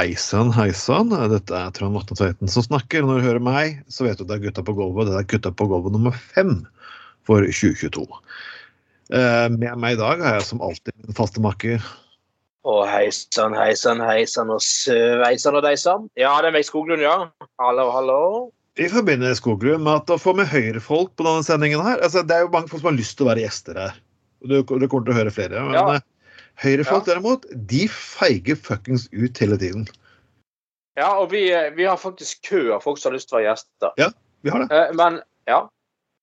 Hei sann, hei sann. Dette er Trond Vatne Tveiten som snakker. Når du hører meg, så vet du at det er Gutta på gulvet. Det er Gutta på gulvet nummer fem for 2022. Eh, med meg i dag har jeg som alltid min faste makker. Å, hei sann, hei sann, hei sann og sveisann og deisann. Ja, det er meg, Skoglund, ja. Hallo, hallo. Vi forbinder Skoglund med at å få med høyrefolk på denne sendingen her altså, Det er jo mange folk som har lyst til å være gjester her. Du, du kommer til å høre flere. Men Ja. Eh, høyrefolk Ja. derimot, de feiger fuckings ut hele tiden. Ja, og vi, vi har faktisk kø av folk som har lyst til å være gjester. Ja, Vi har det. Eh, men ja.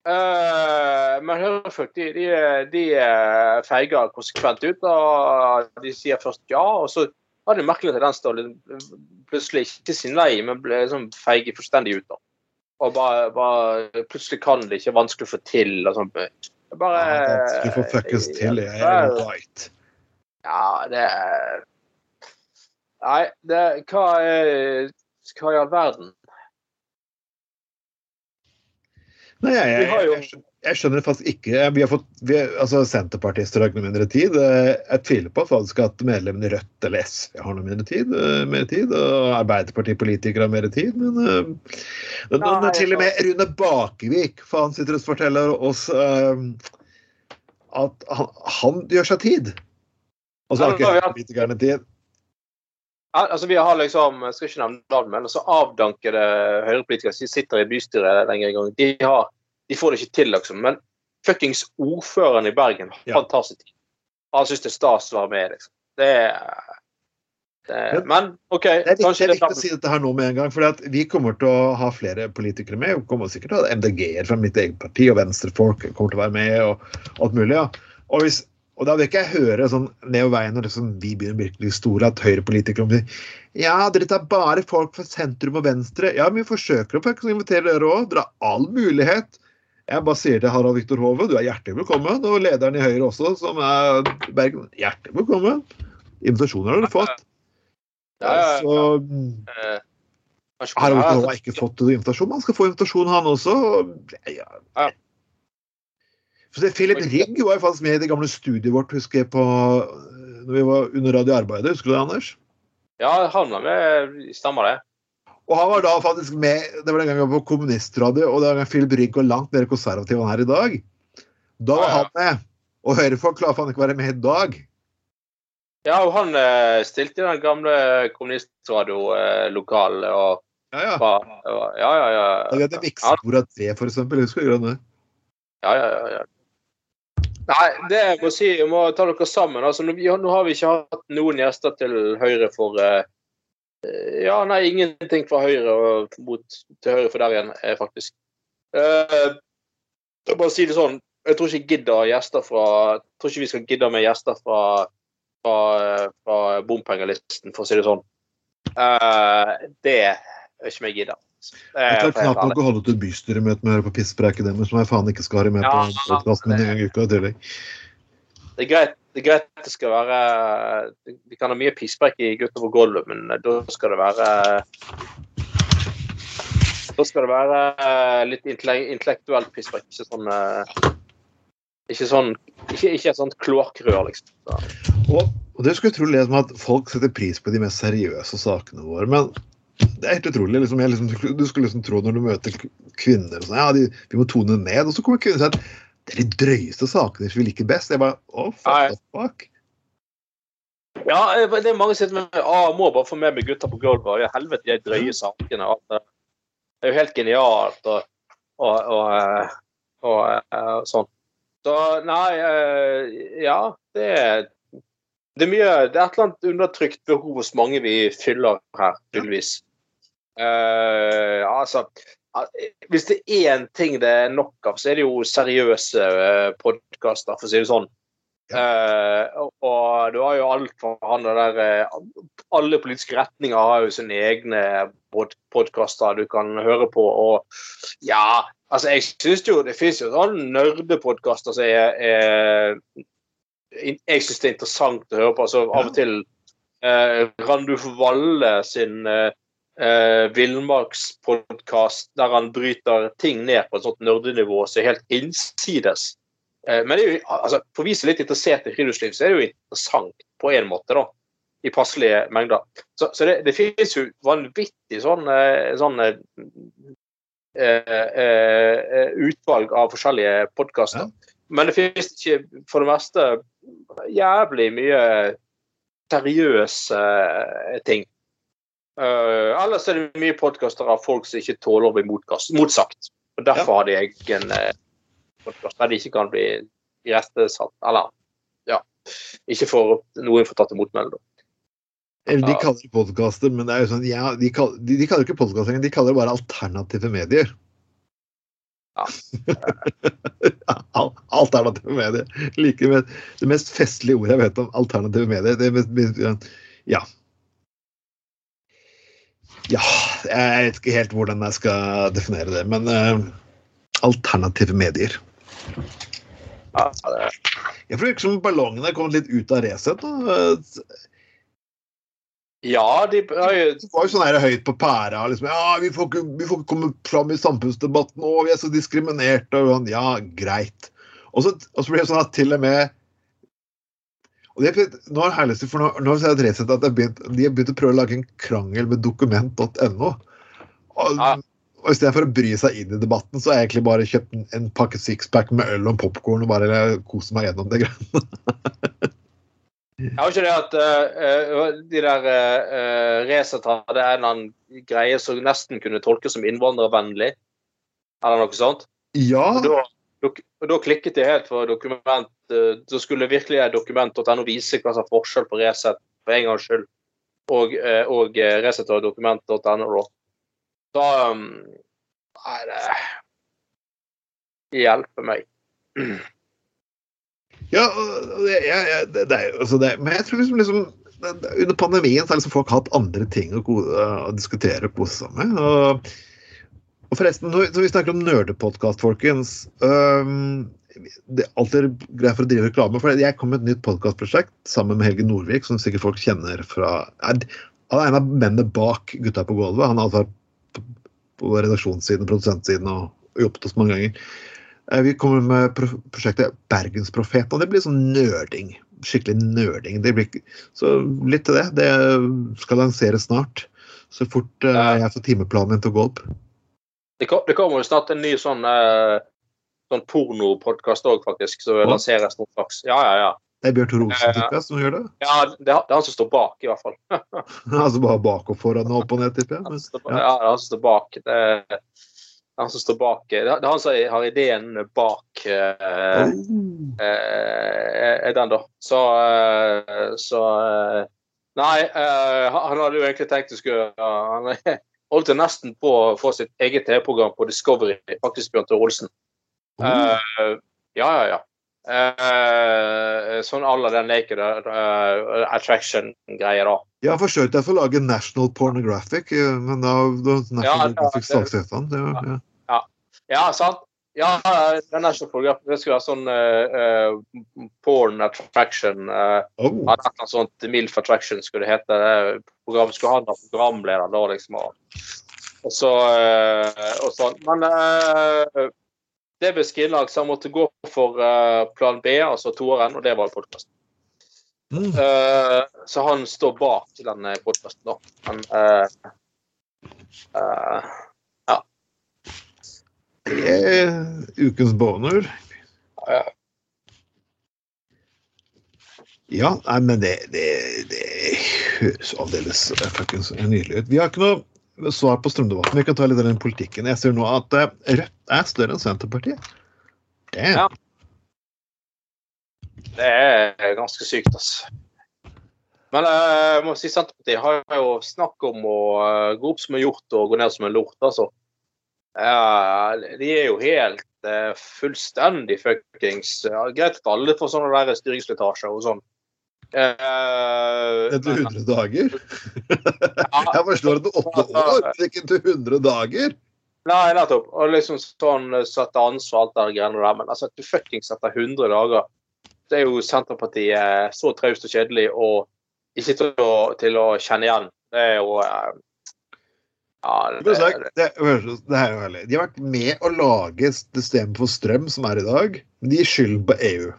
Eh, men høyrefolk de, de, de eh, feiger konsekvent ut. og De sier først ja, og så har de merkelig tendens til å plutselig ikke si nei, men ble liksom feige fullstendig ut. da. Og bare, bare Plutselig kan det ikke, vanskelig å få til. og sånn. Bare Ja, det å få fuckings til. Jeg er right. Ja, det er Nei, det Hva er Hva i all verden? Nei, jeg, jeg, jeg, skjønner- jeg skjønner faktisk ikke Vi har fått, vi, altså Senterpartister har ikke noe mindre tid. Eh, Jeg tviler på faktisk at medlemmene i Rødt eller SV har noe mindre tid. eh, Mer tid og Arbeiderpartipolitikere har mer tid. Men når, når Nei, til og med Rune Bakevik faen sitter og forteller oss uh, at han, han gjør seg tid. Og så har ikke politikerne tid. Altså Vi har liksom jeg skal ikke nevne navn, men altså avdankede høyrepolitikere som sitter i bystyret lenger en gang. De, har, de får det ikke til, liksom. Men fuckings ordføreren i Bergen, han tar sin tid. Han syns det er stas å være med, liksom. Det er Men- Men OK, Det er viktig, det er viktig å si dette her nå med en gang. For vi kommer til å ha flere politikere med. Vi kommer sikkert til å ha MDG-er fra mitt eget parti, og venstrefolk kommer til å være med. og alt mulig, ja. Og, hvis, og da vil ikke jeg høre sånn nedover veien når liksom vi begynner virkelig store, at høyrepolitikere sier ja, dere tar bare folk fra sentrum og venstre. Ja, men vi forsøker å faktisk invitere dere òg. Dere har all mulighet. Jeg bare sier til Harald Viktor Hove, du er hjertelig velkommen. Og lederen i Høyre også, som er Bergen, hjertelig velkommen. Invitasjoner har dere fått. Ja, ja, ja. Så eh, Harald Viktor Hove har ikke fått invitasjon. Han skal få invitasjon, han også. Ja. Ja. Så det, Philip Rigg var jo faktisk med i det gamle studiet vårt husker jeg på når vi var under radioarbeidet. Husker du det, Anders? Ja, han var med. Stemmer det. Og han var da faktisk med Det var den gangen var på kommunistradio, og den gangen Philip Rigg var langt mer konservativ enn han er i dag. Da var Ja, ja. han med. Og Høyrefolk klarer faen ikke å være med i dag. Ja, og han eh, stilte i den gamle kommunistradiolokalet og Ja, ja. var var- Ja, ja, ja. Da vi hadde miksebordet tre, for eksempel. Husker du det? Ja, ja, ja, ja. Nei, det jeg må si, jeg må ta dere sammen. Altså, nå, nå har vi ikke hatt noen gjester til Høyre for eh, Ja, nei, ingenting fra Høyre og mot til Høyre for der igjen, eh, faktisk. Uh, jeg bare si det sånn, jeg tror ikke fra Jeg tror ikke vi skal gidde med gjester fra, fra, fra bompengelisten, for å si det sånn. Uh, det ikke meg gidder. Det Jeg er for knapt nok å holde et bystyremøte med å høre på pisspreiket deres, som jeg faen ikke skal ha med Ja, på podkasten min en gang i uka i tillegg. Det er greit det er greit det skal være Vi kan ha mye pisspreik i Gutter på gulvet, men da skal det være Da skal det være litt intelle- intellektuelt pisspreik, ikke sånn eh, Ikke sånn Ikke, ikke et sånt kloakkrør, liksom. Og, og det skulle jeg tro liksom at folk setter pris på de mest seriøse sakene våre, men det er helt utrolig. Liksom, jeg liksom, du skulle liksom tro når du møter kvinner sånn, ja, de, vi må tone ned, og så kommer kvinner og sier at det er de drøyeste sakene vi liker best. Jeg bare å, fuck fuck. ja, eh, det er mange som sier at ah, må bare få med meg gutter på gulvet. Ja, helvete, de drøye sakene. det. Er jo helt genialt og, og, og, eh, og, eh, sånn. Så nei, ja, det er det er mye, det er et eller annet undertrykt behov hos mange vi fyller her, tydeligvis. Eh, altså, eh, hvis det er én ting det er nok av, så er det jo seriøse uh, podkaster, for å si det sånn. Eh, og, og du har jo alt fra han der eh, Alle politiske retninger har jo sine egne pod podkaster du kan høre på. Og ja, altså jeg syns jo det fins jo sånne nerdepodkaster som er, Jeg syns det er interessant å høre på. altså Av og til uh, Randulf Valle sin eh, eh, villmarkspodkast der han bryter ting ned på et sånt nerdenivå som er helt innsides. Eh, men det er jo, altså, for vi som er litt interessert i friluftsliv, så er det jo interessant på en måte, da. I passelige mengder. Så, så det, det, finnes jo vanvittig sånn, sånn eh, eh, utvalg av forskjellige podkaster. Ja. Men det finnes ikke for det meste jævlig mye seriøse ting. Uh, ellers er det mye podkaster av folk som ikke tåler å bli motsagt. Og Derfor ja. har de egen uh, podkast der de ikke kan bli irettesatt. Eller ja, ikke får noen får tatt imot. Eller de kaller det podkaster, men det er jo sånn, ja, de, kaller, de, de kaller ikke podkast engang, de kaller det bare alternative medier. Ja. alternative medier. Like med det mest festlige ordet jeg vet om alternative medier. Det mest, ja. Ja, jeg vet ikke helt hvordan jeg skal definere det, men uh, alternative medier. Ja, det... Jeg føler som ballongene er kommet litt ut av Resett. Ja, de Det var jo sånn her høyt på pæra. Liksom, ja, vi får, ikke, vi får ikke komme fram i samfunnsdebatten, og vi er så diskriminerte. Og sånn, ja, greit. Og så, og så blir det sånn at til og med og de nå er det for nå, nå har jeg at begynt, de har begynt å prøve å lage en krangel med dokument.no. Og, ja. og Istedenfor å bry seg inn i debatten, så har jeg egentlig bare kjøpt en, en pakke sixpack med øl og popkorn og bare kost meg gjennom det greiene. Jeg har ikke det at uh, de der uh, Resett hadde en eller annen greie som nesten kunne tolkes som innvandrervennlig, eller noe sånt? Ja. Og da, da klikket jeg helt for dokument. da så skulle virkelig dokument.no vise hva som er forskjell på Resett for en gangs skyld og, eh, og eh, Resett og dokument.no. Da um, Nei, det hjelper meg. Ja, det, ja, det, det altså det, Men jeg tror liksom, liksom under pandemien så har liksom folk hatt andre ting å, å diskutere og kose seg med. Og og forresten, når vi snakker om nerdepodkast, folkens um, Det er alltid greit for å drive reklame. for Jeg kom med et nytt podkastprosjekt sammen med Helge Nordvik, som sikkert folk kjenner fra Han er en av mennene bak Gutta på gulvet. Han har vært på redaksjonssiden og produsentsiden og jobbet hos mange ganger. Eh, vi kommer med prosjektet Bergensprofeten, og det blir sånn nerding. Skikkelig nerding. Blir, så litt til det. Det skal lanseres snart. Så fort jeg jeg får timeplanen min til å gå opp. Det, kom, det kommer jo snart en ny sånn, uh, sånn pornopodkast òg, faktisk, som ja. lanseres noen slags. Ja, ja, ja. Det er Bjørn Tor Olsen uh, som gjør det? Ja, det er, han som står bak, i hvert fall. altså bare bak og foran og opp og ned, tipper jeg? Men, ja. ja, det er han som står bak. Det er, han som står bak Det er han som har ideen bak uh, oh. uh, den, da. Så, så Nei, han hadde jo egentlig tenkt å skulle Han holdt jeg nesten på å få sitt eget TV-program på Discovery, faktisk Bjørn Tore Olsen. Mm. Uh, ja, ja, ja. Uh, sånn à den Naked uh, Attraction-greia, da. Jeg har forsøkt å lage National Pornographic, men da National ja, det statsstøtten. Ja, ja. ja. ja, sant. Ja, den er ikke fotografen. Det skulle være sånn uh, porn attraction. Uh, oh. Noe sånt MILF attraction skulle det hete. Det programmet skulle ha en programleder da, liksom. Og, og så uh, og sånn. Men uh, det ble skrinlagt, så han måtte gå for plan B, altså toeren, og det var podkasten. Mm. så han står bak den podkasten, da. Men det er ukens boner. Ja. Ja, nei, men det, det, det høres aldeles fuckings nydelig ut. Vi har ikke noe svar på strømdebatten. Vi kan ta litt av den politikken. Jeg ser nå at eh, Rødt er større enn Senterpartiet. Damn. Ja. Det er ganske sykt, altså. Men eh, jeg må si Senterpartiet har jo snakk om å eh, gå opp som en hjort og gå ned som en lort. altså. Ja, de er jo helt eh, fullstendig fuckings ja, Greit at alle får sånne der styringsslitasjer og sånn. Uh, Etter men- 100 dager? Jeg forstår at det er åtte år, men ikke til 100 dager. Nei, nettopp. Og liksom sånn eh, sette ansvar alt det greiene der. Men altså, at du fuckings etter 100 dager Det er jo Senterpartiet så traust og kjedelig og ikke til å, til å kjenne igjen. Det er jo Ja, Det, det, det, det er jo herlig. De har vært med å lage systemet for strøm som er i dag. De gir skylden på EU.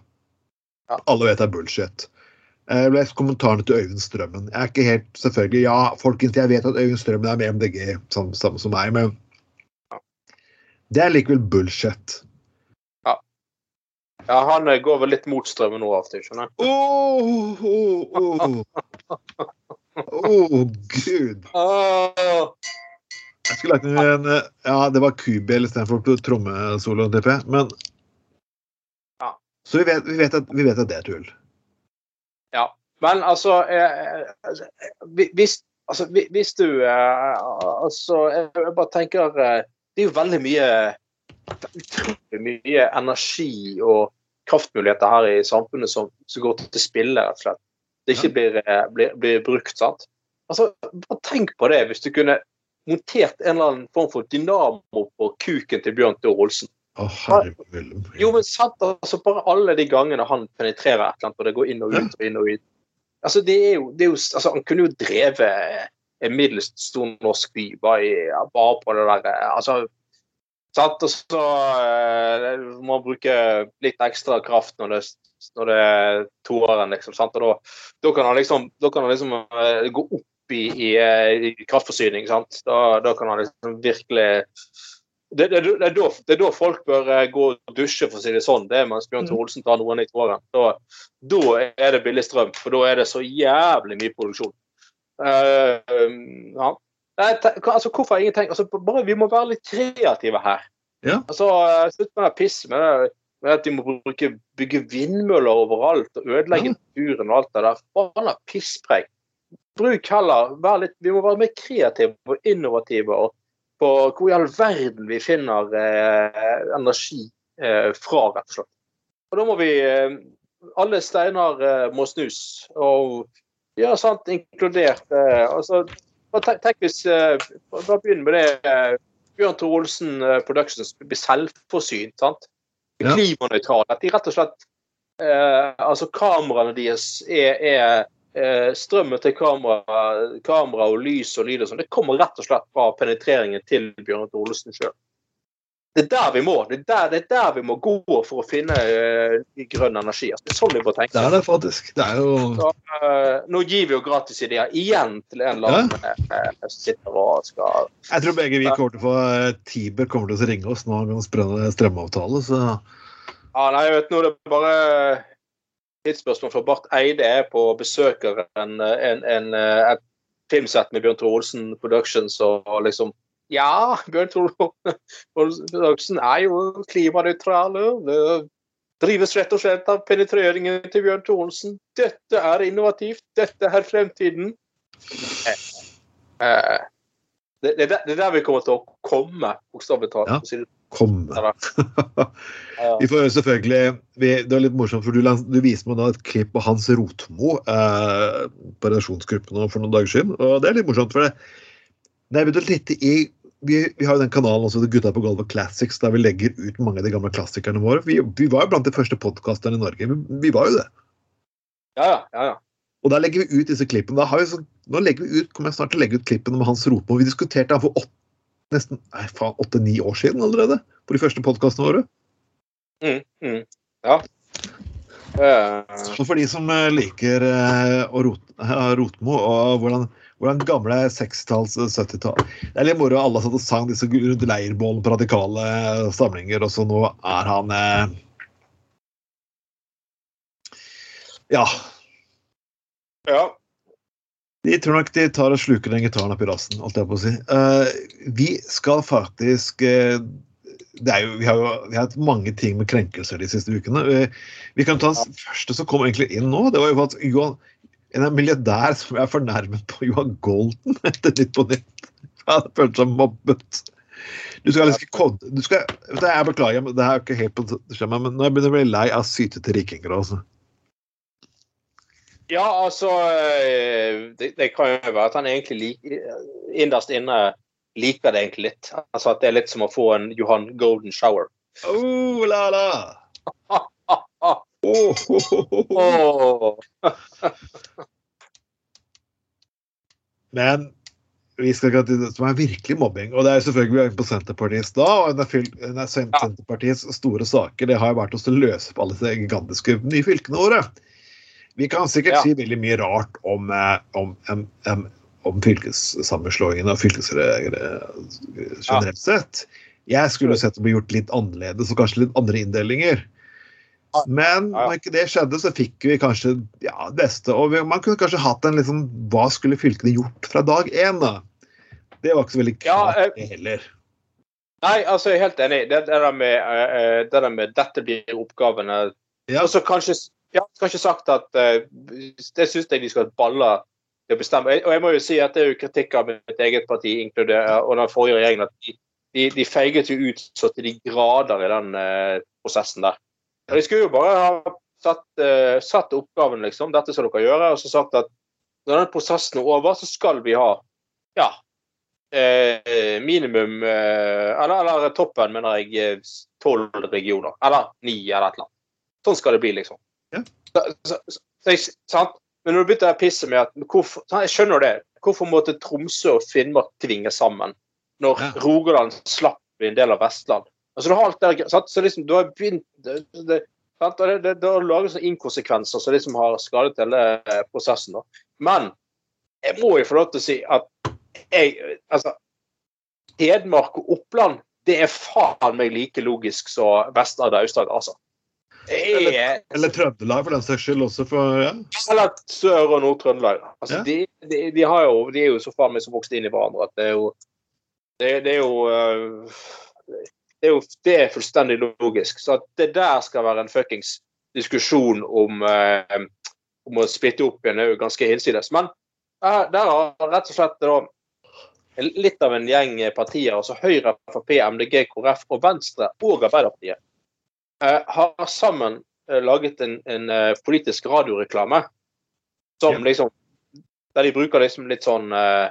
Ja. Alle vet det er bullshit. Jeg leste kommentarene til Øyvind Strømmen. Jeg er ikke helt selvfølgelig, Ja, folkens, jeg vet at Øyvind Strømmen er med MDG, samme, samme som meg, men det er likevel bullshit. ja, han eh, går vel litt mot strømmen nå av og til, skjønner du. Oh, oh, åh. Åh, gud. Åh, Jeg skulle lagt inn en eh, Ja, det var kubel istedenfor trommesolo, tipper jeg. Men Ja. Så vi vet, vi, vet at, vi vet at det er tull. Ja. Men altså, eh, altså, eh, hvis, altså hvis du eh, Altså, jeg bare tenker eh, Det er jo veldig mye Utrolig mye energi og kraftmuligheter her i samfunnet som, som går til spille, rett og slett. Det ikke blir, eh, blir, blir brukt, sant. Altså, bare tenk på det hvis du kunne montert en eller annen form for dynamo på kuken til Bjørn Tore Olsen. Willem. Jo, men sant, altså bare alle de gangene han penetrerer et eller annet, og det går inn og ut og inn og ut. Altså, det er jo, det er jo altså, Han kunne jo drevet en middels stor norsk by bare, bare på det der altså, sant, Og så uh, må man bruke litt ekstra kraft når det, når det er toeren, liksom. sant, og da, da kan han liksom, da kan han liksom uh, gå opp i, i, eh, i kraftforsyning. sant, da, da kan han liksom virkelig det, det, det, er da, det er da folk bør eh, gå og dusje, for å si det sånn. Det er mens Bjørn Tore Olsen tar noen i tåren. Da, da er det billig strøm, for da er det så jævlig mye produksjon. Um, ja. Altså, hvorfor har ingen tenkt altså, bare, Vi må være litt kreative her. Ja. Altså, eh, Slutt med det pisset med, med at de må bruke, bygge vindmøller overalt og ødelegge Ja. naturen og alt det der. Bare pisspreik. Bruk heller litt, Vi må være mer kreative og innovative på hvor i all verden vi finner eh, energi eh, fra, rett og slett. Og da må vi eh, Alle steiner eh, må snus. Og ja, sant, inkludert eh, altså, tenk, tenk hvis eh, begynner vi med det. Bjørn Tore Olsen Productions blir selvforsynt. sant? Klimanøytrale. At de rett og slett eh, Altså, kameraene deres er, er Strømmen til kamera, kamera og lys og lyd og sånn, det kommer rett og slett fra penetreringen til Bjørn Olsen sjøl. Det er der vi må det er der, det er der vi må gå for å finne eh, grønn energi. Altså, det er sånn vi må tenke. Det er det faktisk. Det er jo Så, uh, nå gir vi jo gratis ideer igjen til en eller annen eh, som sitter og skal Jeg tror begge vi kommer til å få eh, Tiber kommer til å ringe oss nå med strømavtale, så Ja, nei, jeg vet nå det er bare tidsspørsmål, for Barth Eide er på besøker en, en, en, eh, et filmsett med Bjørn Tore Olsen Productions og liksom Ja, Bjørn Tore Olsen er jo klimanøytral. Det drives rett og slett av penetreringen til Bjørn Tore Olsen. Dette er innovativt. Dette er fremtiden. Eh, eh, det, det er der vi kommer til å komme, bokstavelig talt. Ja. For å si det kom. Ja. Vi får selvfølgelig vi, Det var litt morsomt, for du, du viste meg da et klipp av Hans Rotmo eh, på redaksjonsgruppen for noen dager siden. Og det er litt morsomt, for det, Nei, i vi, vi har jo den kanalen også, Gutta på gulvet Classics, der vi legger ut mange av de gamle klassikerne våre. Vi, vi var jo blant de første podkasterne i Norge. Vi, vi var jo det. Ja, ja, ja, ja. Og der legger vi ut disse klippene. Da har vi så, nå legger vi ut, kommer jeg snart til å legge ut klippene med Hans Rotmo. Vi diskuterte han for åtte, nesten nei, faen, åtte-ni år siden allerede. På de første podkastene våre. Mm, mm. Ja. Så for de som eh, liker eh, å rot, eh, Rotmo og hvordan, hvordan gamle 60-talls, 70-tall Det er litt moro. Alle satt og sang disse rundt leirbålen på radikale samlinger, og så nå er han eh, Ja. ja. De tror nok de tar og sluker den gitaren oppi rassen, alt jeg på å si. Uh, vi skal faktisk uh, det er jo, vi, har jo, vi har hatt mange ting med krenkelser de siste ukene. Uh, vi kan ta den første som kom egentlig inn nå. Det var jo at Johan, en milliardær som er fornærmet på Johan Golden etter Nytt på Nytt. Han følte seg mobbet. Du skal liksom ikke kodde du skal, Jeg beklager, men det er ikke helt på skjema, men nå begynner jeg å bli lei av sytete rikinger. Altså. Ja, altså eh, det, det kan jo være at han egentlig lik, innerst inne liker det egentlig litt. Altså At det er litt som å få en Johan Golden Shower. Oh, la, la. Oh. Åh. Men vi skal ikke til det som er virkelig mobbing. Og det er selvfølgelig på Senterpartiets da, og en av fyl- en av Senterpartiets store saker det har jo vært å løse opp alle disse gigantiske nye fylkene våre. Vi kan sikkert Ja. si veldig mye rart om, eh, om, om, om, fylkessammenslåingen og fylkesregler generelt sett. Jeg skulle sett det ble gjort litt annerledes og kanskje litt andre inndelinger. Men når ikke det skjedde, så fikk vi kanskje ja, det beste. Og man kunne kanskje hatt en liksom Hva skulle fylkene gjort fra dag én, da? Det var ikke så veldig klart, eh, det heller. Nei, altså jeg er helt enig. Det, det, der med, eh, eh, det der med 'dette blir oppgavene' Ja. Og så kanskje ja, ikke sagt at eh, Det syns jeg de skal balle til å bestemme. Og jeg må jo si at det er jo kritikk av mitt eget parti inkludert, og den forrige regjeringen at de, de, de feiget jo ut så til de grader i den uh, prosessen der. Og De skulle jo bare ha satt, uh, satt oppgaven, liksom. Dette skal dere gjøre. Og så sagt at når den prosessen er over, så skal vi ha ja, eh, minimum eh, eller, eller toppen, mener jeg, tolv regioner. Eller ni, eller et eller annet. Sånn skal det bli, liksom. Ja. Så, så, så, så, jeg- sant? Men når du begynte å pisse med at hvorfor, Jeg skjønner det. Hvorfor måtte Tromsø og Finnmark tvinge sammen når Ja. Rogaland slapp bli en del av Vestland? Altså, du har alt der, sant? Så liksom, du har begynt det, det, det, det, det sånne inkonsekvenser som liksom har skadet hele eh, prosessen. Da. Men jeg må jo få lov til å si at jeg Altså, Hedmark og Oppland, det er faen meg like logisk som Vest-Agder og Aust-Agder, altså. Det er, Eller Trøndelag, for den saks skyld også. For, ja. eller Sør- og Nord-Trøndelag. Altså, Ja. de, de, de, har jo, de er jo så faen meg så vokst inn i hverandre at det er jo Det, det er jo øh, det er jo det er fullstendig logisk. Så at det der skal være en fuckings diskusjon om, eh, om å splitte opp igjen, er jo ganske hinsides. Men eh, der har rett og slett da litt av en gjeng partier, altså Høyre, Frp, MDG, KrF og Venstre og Arbeiderpartiet, eh, har sammen eh, laget en, en eh, politisk radioreklame som Ja. liksom Der de bruker liksom litt sånn uh,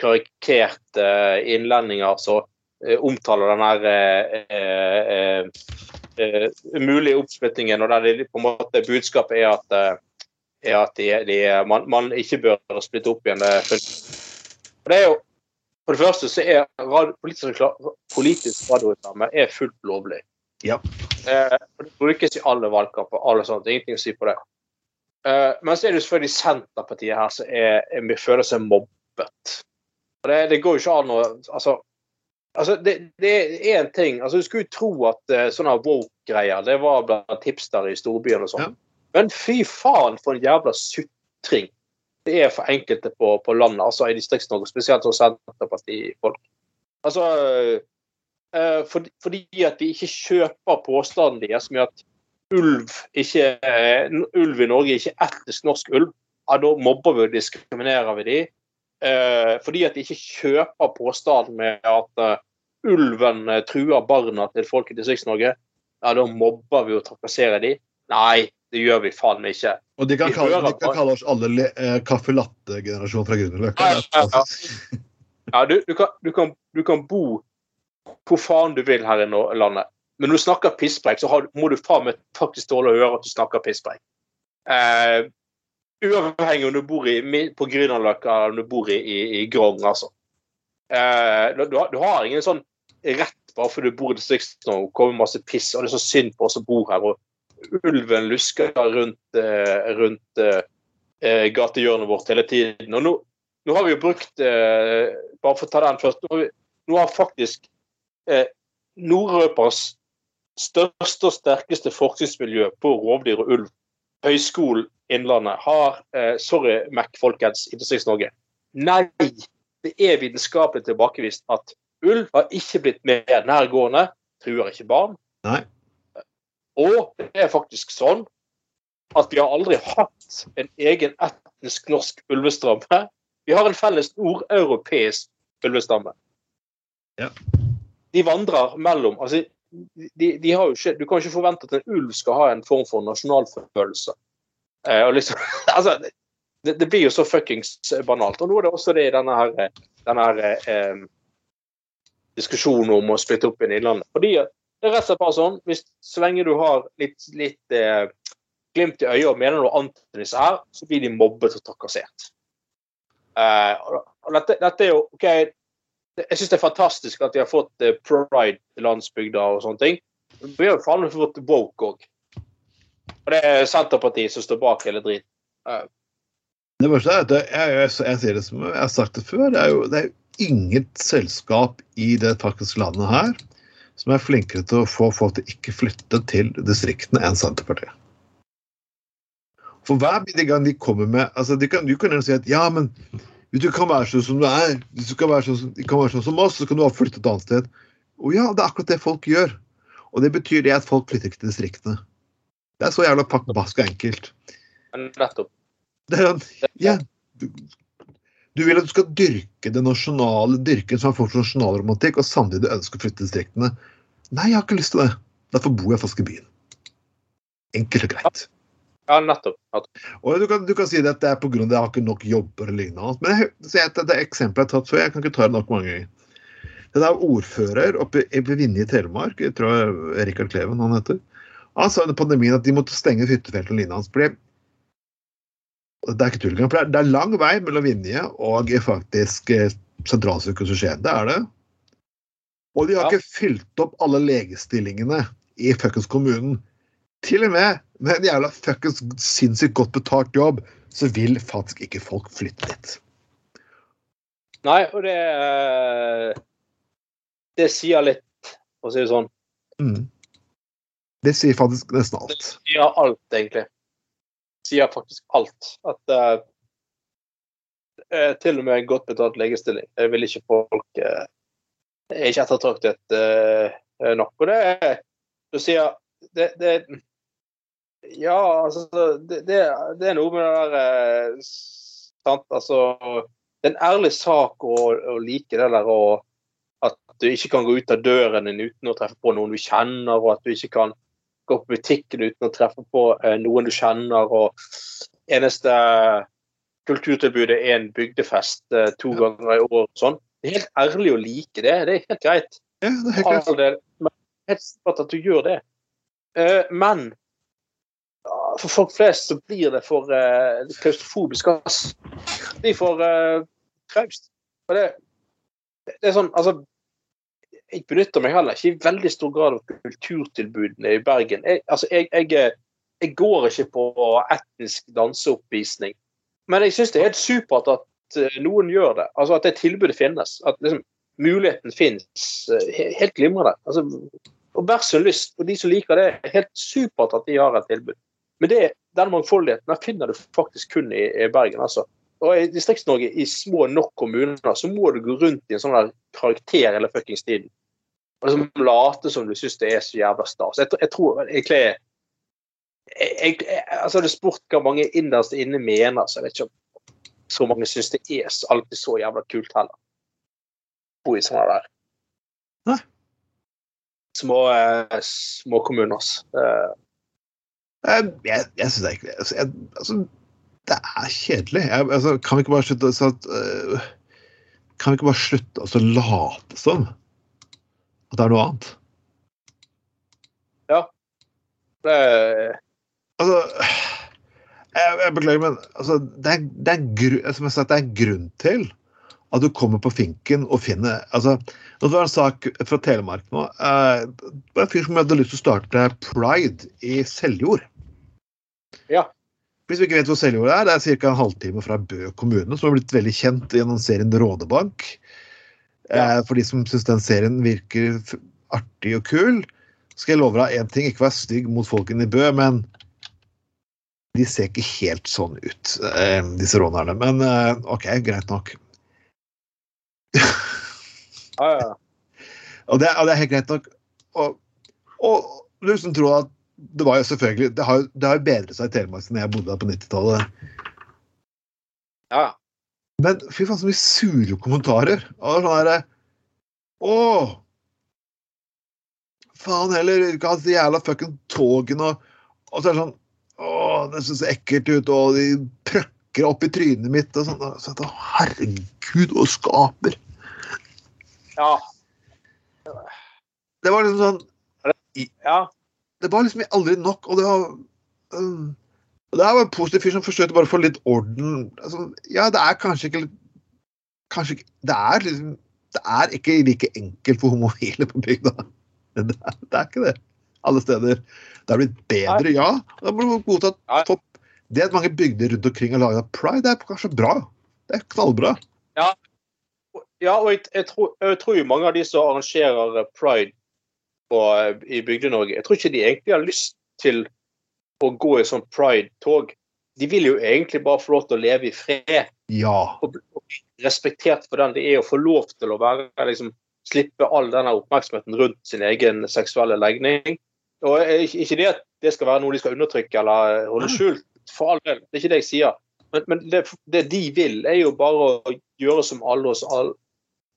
karikerte eh, innlendinger som uh, omtaler den her uh, eh, eh, eh, oppsplittingen, og der de, på en måte budskapet er at, eh, er at de, de, man, man ikke bør splitte opp igjen. det og det er jo For det første så er radio, politisk, politisk radioreklame fullt lovlig. Ja. Eh, det brukes i alle valgkamper. alle sånt, Ingenting å si på det. Eh, men så er det jo selvfølgelig Senterpartiet her som er, er, føler seg mobbet. Og det, det går jo ikke an å Altså, altså det, det er en ting altså Du skulle jo tro at uh, sånne woke-greier det var blant hipstere i storbyen og sånn. Ja. Men fy faen for en jævla sutring det er for enkelte på, på landet, altså i Distrikts-Norge, spesielt hos Senterpartifolk. Altså Fordi at de ikke kjøper påstanden deres med at ulv, ikke, eh, ulv i Norge ikke er etnisk norsk ulv, ja, da mobber vi og diskriminerer vi de. Eh, fordi at de ikke kjøper påstanden med at eh, ulven eh, truer barna til folk i Distrikts-Norge, ja, da mobber vi og trakasserer de. Nei, det gjør vi faen ikke. Og de kan kalle, de kan kalle oss alle le- eh, caffè fra Grünerløkka. Ja, ja, ja. Ja, du, du, kan, du, kan, du kan bo hvor faen du vil her i landet. Men når du snakker pisspreik, så må du faen meg faktisk tåle å høre at du snakker pisspreik. Eh, uavhengig om du bor i, på Grünerløkka eller om du bor i, i, i Grong, altså. Eh, du, du har ingen sånn rett bare fordi du bor i Distrikts-Norge og kommer masse piss, og det er så synd på oss som bor her. og Ulven lusker rundt, eh, rundt eh, eh, gatehjørnet vårt hele tiden. Og nå, nå har vi jo brukt eh, Bare for å ta den først. Nå har, vi, nå har faktisk eh, Nord-Europas største og sterkeste forskningsmiljø på rovdyr og ulv, Høgskolen Innlandet, har eh, Sorry, Mac, folkens, i Distrikts-Norge. Nei, det er vitenskapelig tilbakevist at ulv har ikke blitt mer nærgående, truer ikke barn. Nei. Og det er faktisk sånn at vi har aldri hatt en egen etnisk norsk ulvestamme. Vi har en felles nordeuropeisk ulvestamme. Ja. De vandrer mellom altså, de, de ikke, Du kan ikke forvente at en ulv skal ha en form for nasjonalfølelse. Eh, liksom, altså, det, det, blir jo så fuckings banalt. Og nå er det også det i denne her, denne her eh, diskusjonen om å splitte opp i Innlandet. Fordi det er rett og slett bare sånn, hvis, Så lenge du har litt, litt eh, glimt i øyet og mener noe annet enn disse her, så blir de mobbet og trakassert. Uh, og dette, dette, er jo OK, jeg syns det er fantastisk at de har fått uh, pride til landsbygda og sånne ting. Vi har jo faen meg fått woke òg. Og det er Senterpartiet som står bak hele driten. Det verste er at jeg, jeg, jeg, sier det som jeg har sagt det før, det er jo, det er inget selskap i det faktiske landet her som er flinkere til å få folk til ikke flytte til distriktene enn Senterpartiet. For hver gang de kommer med altså de kan, Du kan jo si at ja, men hvis du kan være sånn som du er, hvis du kan være sånn, kan være sånn som oss, så kan du ha flyttet et annet sted. Og ja, det er akkurat det folk gjør. Og det betyr det at folk flytter ikke til distriktene. Det er så jævla pakkbask og enkelt. Nettopp. Det er, ja, du, du, vil at du skal dyrke det nasjonale, dyrke en sånn form for nasjonalromantikk, og samtidig ønske å flytte til distriktene. Nei, jeg har ikke lyst til det. Derfor bor jeg fast i byen. Enkelt og greit. Ja, nettopp. nettopp. Og du kan, du kan, si at det er pga. at jeg har ikke nok jobber eller lignende. Men jeg, jeg, det, det eksempelet jeg har tatt før, jeg kan ikke ta det nok mange ganger. Det er ordfører oppe ved Vinje i Telemark, jeg tror Rikard Kleven han heter. Han sa under pandemien at de måtte stenge hyttefeltet og lignende hans. Det er ikke tull engang. Det er lang vei mellom Vinje og faktisk eh, sentralsykehuset Skien. Det er det. Og de har ja. ikke fylt opp alle legestillingene i fuckings kommunen. Til og med med en jævla fuckings sinnssykt godt betalt jobb, så vil faktisk ikke folk flytte dit. Nei, og det eh, Det sier litt, for å si det sånn. Mm. Det sier faktisk nesten alt. Det sier alt, egentlig. Det sier faktisk alt. At uh, til og med en godt betalt legestilling Jeg vil ikke folk uh, er ikke ettertraktet uh, nok. Og det, du sier det, det ja, altså det, det, det, er noe med det der eh, sant? Altså, Det er en ærlig sak å, å like det der og at du ikke kan gå ut av døren din uten å treffe på noen du kjenner, og at du ikke kan gå på butikken uten å treffe på eh, noen du kjenner. og Eneste kulturtilbudet er en bygdefest eh, to ganger i år. sånn. Det er helt ærlig å like det. Det er helt greit. Ja, det er helt greit. Det, men helt at du gjør det. Eh, men for folk flest så blir det for uh, klaustrofobisk. Ass. De får uh, traust. Og det, det er sånn, altså Jeg benytter meg heller ikke i veldig stor grad av kulturtilbudene i Bergen. Jeg, altså, jeg, jeg, jeg går ikke på etnisk danseoppvisning. Men jeg syns det er helt supert at noen gjør det. Altså At det tilbudet finnes. At liksom, muligheten finnes. Helt glimrende. Altså, og vær så lyst. Og de som liker det, er helt supert at de har et tilbud. Men det, den mangfoldigheten finner du faktisk kun i, i Bergen. altså. Og I Distrikts-Norge, i små nok kommuner, så må du gå rundt i en sånn der karakter hele fuckings tiden. Og liksom late som du syns det er så jævla stas. Jeg, jeg, tror egentlig jeg, jeg, altså jeg er spurt hva mange innerst inne mener, så jeg vet ikke om så mange syns det er alltid så jævla kult heller. Bo i sånne der. Hæ? Små, eh, små kommuner. Eh, jeg, jeg, jeg syns ikke altså, jeg, altså, Det er kjedelig. Altså, kan vi ikke bare slutte så at, uh, Kan vi ikke bare slutte å late som at det er noe annet? Ja. Det Altså jeg, jeg, beklager, men altså, det, er, det, er gru, som jeg sa, det er grunn til at du kommer på finken og finner altså, Det var en sak fra Telemark nå. Eh, det var en fyr som hadde lyst til å starte Pride i Seljord. Ja. Hvis vi ikke vet hvor Seljord er, det er ca. en halvtime fra Bø kommune, som har blitt veldig kjent gjennom serien Rådebank. Ja. Eh, for de som syns den serien virker artig og kul, skal jeg love deg én ting. Ikke være stygg mot folkene i Bø, men de ser ikke helt sånn ut, eh, disse rånerne. Men OK, greit nok ja, ja. Og, det, og, det, er helt greit nok. Og, og du som tror at det var jo selvfølgelig Det har, det har bedret seg i Telemark siden jeg bodde der på 90-tallet. Ja. Men fy faen, så mye sure kommentarer. Og sånn herre Å! faen heller, ikke de jævla fucking togene og Og så er det sånn Å, det ser så ekkelt ut, og de prøkker opp i trynet mitt og sånn. Så, herregud, og skaper. Ja. Det var liksom sånn ja. Det var liksom aldri nok, og det var um, og Det var en positiv fyr som forsøkte bare å få litt orden. Altså, ja, det er kanskje ikke Kanskje ikke Det er liksom Det er ikke like enkelt for homofile på bygda. Det er, det er ikke det alle steder. Det har blitt bedre, ja. Da må du godta topp. Det at mange bygder rundt omkring har laga pride, det er kanskje bra. Det er knallbra. Ja, ja og jeg, jeg, tror, jeg, tror, mange av de som arrangerer pride på, i Bygde-Norge, jeg tror ikke de egentlig har lyst til å gå i sånn pride-tog. De vil jo egentlig bare få lov til å leve i fred. Ja. Og bli respektert for den de er, og få lov til å være liksom, Slippe all denne oppmerksomheten rundt sin egen seksuelle legning. Og Ikke det at det skal være noe de skal undertrykke eller holde skjult, for all del. Det er ikke det jeg sier. Men, men det, det, de vil, er jo bare å gjøre som alle oss, alle,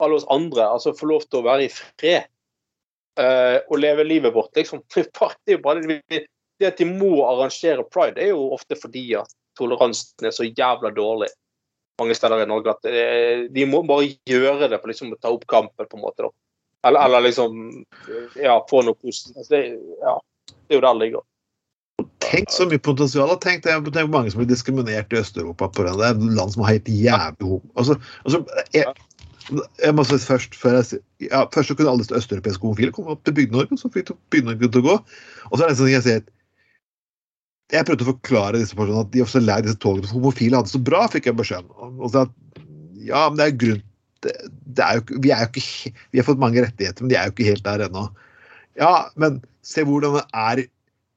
alle oss andre. Altså få lov til å være i fred. Uh, og leve livet vårt, liksom. Det det, det at de må arrangere pride, er jo ofte fordi at toleransen er så jævla dårlig mange steder i Norge at uh, de må bare gjøre det for liksom å ta opp kampen, på en måte. da. Eller, eller liksom ja, få noe positivt. Altså, det, ja, det er jo der det ligger. Tenk så mye potensial. Tenk det er mange som blir diskriminert i Øst-Europa på det. Det er land som har helt jævlig homo. Altså, altså, jeg, jeg må si først, før jeg, ja, først så kunne alle østeuropeiske homofile komme opp til Bygde-Norge, så fikk Bygde-Norge til å gå. Og så er det sånn jeg sier jeg prøvde å forklare disse personene at de også lei disse togene for homofile hadde så bra, fikk jeg beskjed om. Og så at, ja, men det er grunn det, det er jo, vi, er jo ikke, vi har fått mange rettigheter, men de er jo ikke helt der ennå. Ja, men se hvordan det er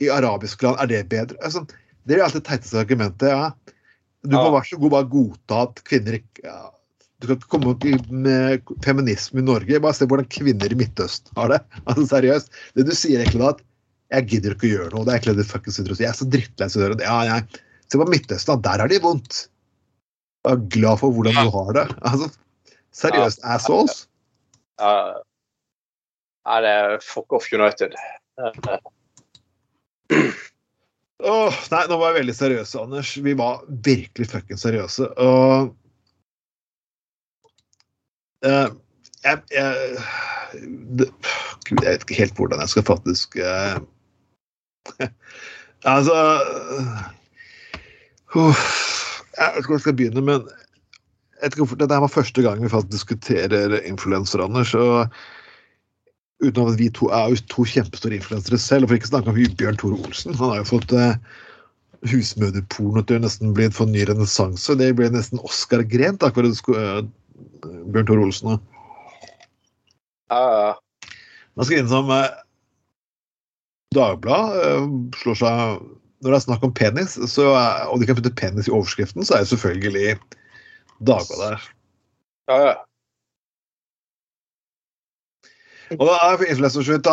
i arabiske land. Er det bedre? Altså, det er jo alltid det teiteste argumentet. ja. Du må være så god bare godta at kvinner ikke ja, Du kan ikke komme opp med feminisme i Norge. Bare se hvordan kvinner i Midtøsten har det. Altså Seriøst. Det du sier egentlig da, at jeg gidder ikke å gjøre noe. Det er egentlig det fuckings sitter og sier. Jeg er så drittlei av å gjøre det. Ja, jeg, se på Midtøsten, der har de vondt. Jeg er glad for hvordan du har det. Altså, seriøst, ja, assholes. Ja, ja, det er fuck off United. Oh, nei, nå var jeg veldig seriøse, Anders. Vi var virkelig fuckings seriøse. Og uh, jeg, jeg, det, jeg, vet ikke helt hvordan jeg skal faktisk uh, Altså uh, Jeg vet ikke hvor jeg skal begynne, men jeg vet ikke var første gang vi faktisk diskuterer influensere, Anders. og Uten at vi to er jo to kjempestore influensere selv. og For ikke snakke om Bjørn Tore Olsen. Han har jo fått uh, husmødreporno til nesten bli en ny renessanse. Det ble nesten Oscar-grent, akkurat Bjørn Tor Olsen. Ja, ja. Man skal inn som eh, Dagbladet eh, slår seg Når det er snakk om penis, så, og de kan putte penis i overskriften, så er det selvfølgelig Dagbladet der. Ja, ja. Og da er influensersjukt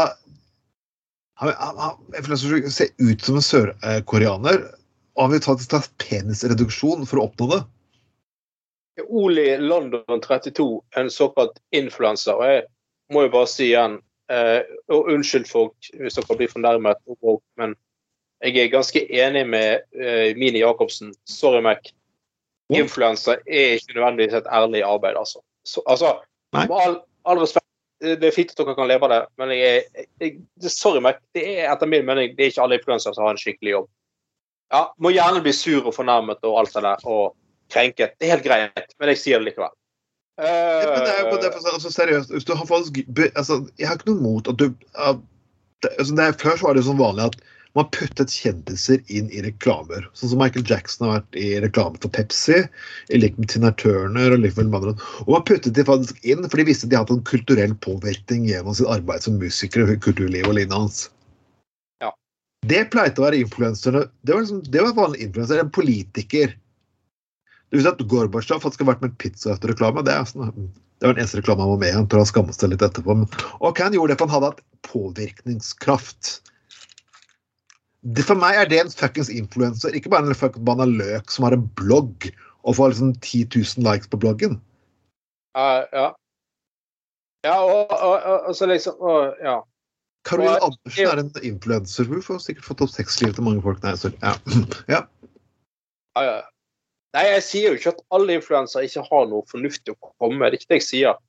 han Influensersjukt ser ut som en sørkoreaner, og han vil ta penisreduksjon for å oppnå det. Oli London 32, en såkalt influenser. Og jeg må jo bare si igjen eh, og Unnskyld folk hvis dere blir fornærmet, men jeg er ganske enig med eh, Mini Jacobsen. Sorry, Mac. Influenser er ikke nødvendigvis et ærlig arbeid, altså. Så, altså med all, all respekt det er fint at dere kan leve av det, men jeg, jeg, sorry, Mac. Det er etter min mening det er ikke alle influensere som har en skikkelig jobb. Ja, Må gjerne bli sur og fornærmet og alt det der, og krenket. Det er helt greit, men jeg sier det likevel. Uh, ja, men det er jo det, altså, seriøst, hvis du har faktisk, altså, Jeg har ikke noe mot at du at, altså, det er, Før så var det sånn vanlig at man puttet kjendiser inn i reklamer. Sånn som Michael Jackson har vært i reklame for Pepsi, i lik med Tina Turner og andre. Og man puttet de faktisk inn, for de visste de hadde en kulturell påvirkning gjennom sitt arbeid som musikere, kulturliv og lignende hans. Ja. Det pleide å være influenserne. Det var, liksom, det var vanlig influenser, en politiker. Du vet at Gorbatsjov faktisk har vært med pizza etter reklame. Det, er sånn, det var den eneste reklamen han var med i. Han tror han skammet seg litt etterpå. Og han gjorde det for han hadde hatt påvirkningskraft det, for meg er det en fuckings influenser, ikke bare en fuckings banaløk som har en blogg og får liksom 10 000 likes på bloggen. Uh, ja. Ja, og, og, og, så liksom og, Ja. Caroline Og- Andersen er en influenser. Hun får sikkert fått opp sexlivet til mange folk. Nei, sorry. Ja. ja. Ja, ja. Nei, jeg sier jo ikke at alle influensere ikke har noe fornuftig å komme med. Det er ikke det jeg sier.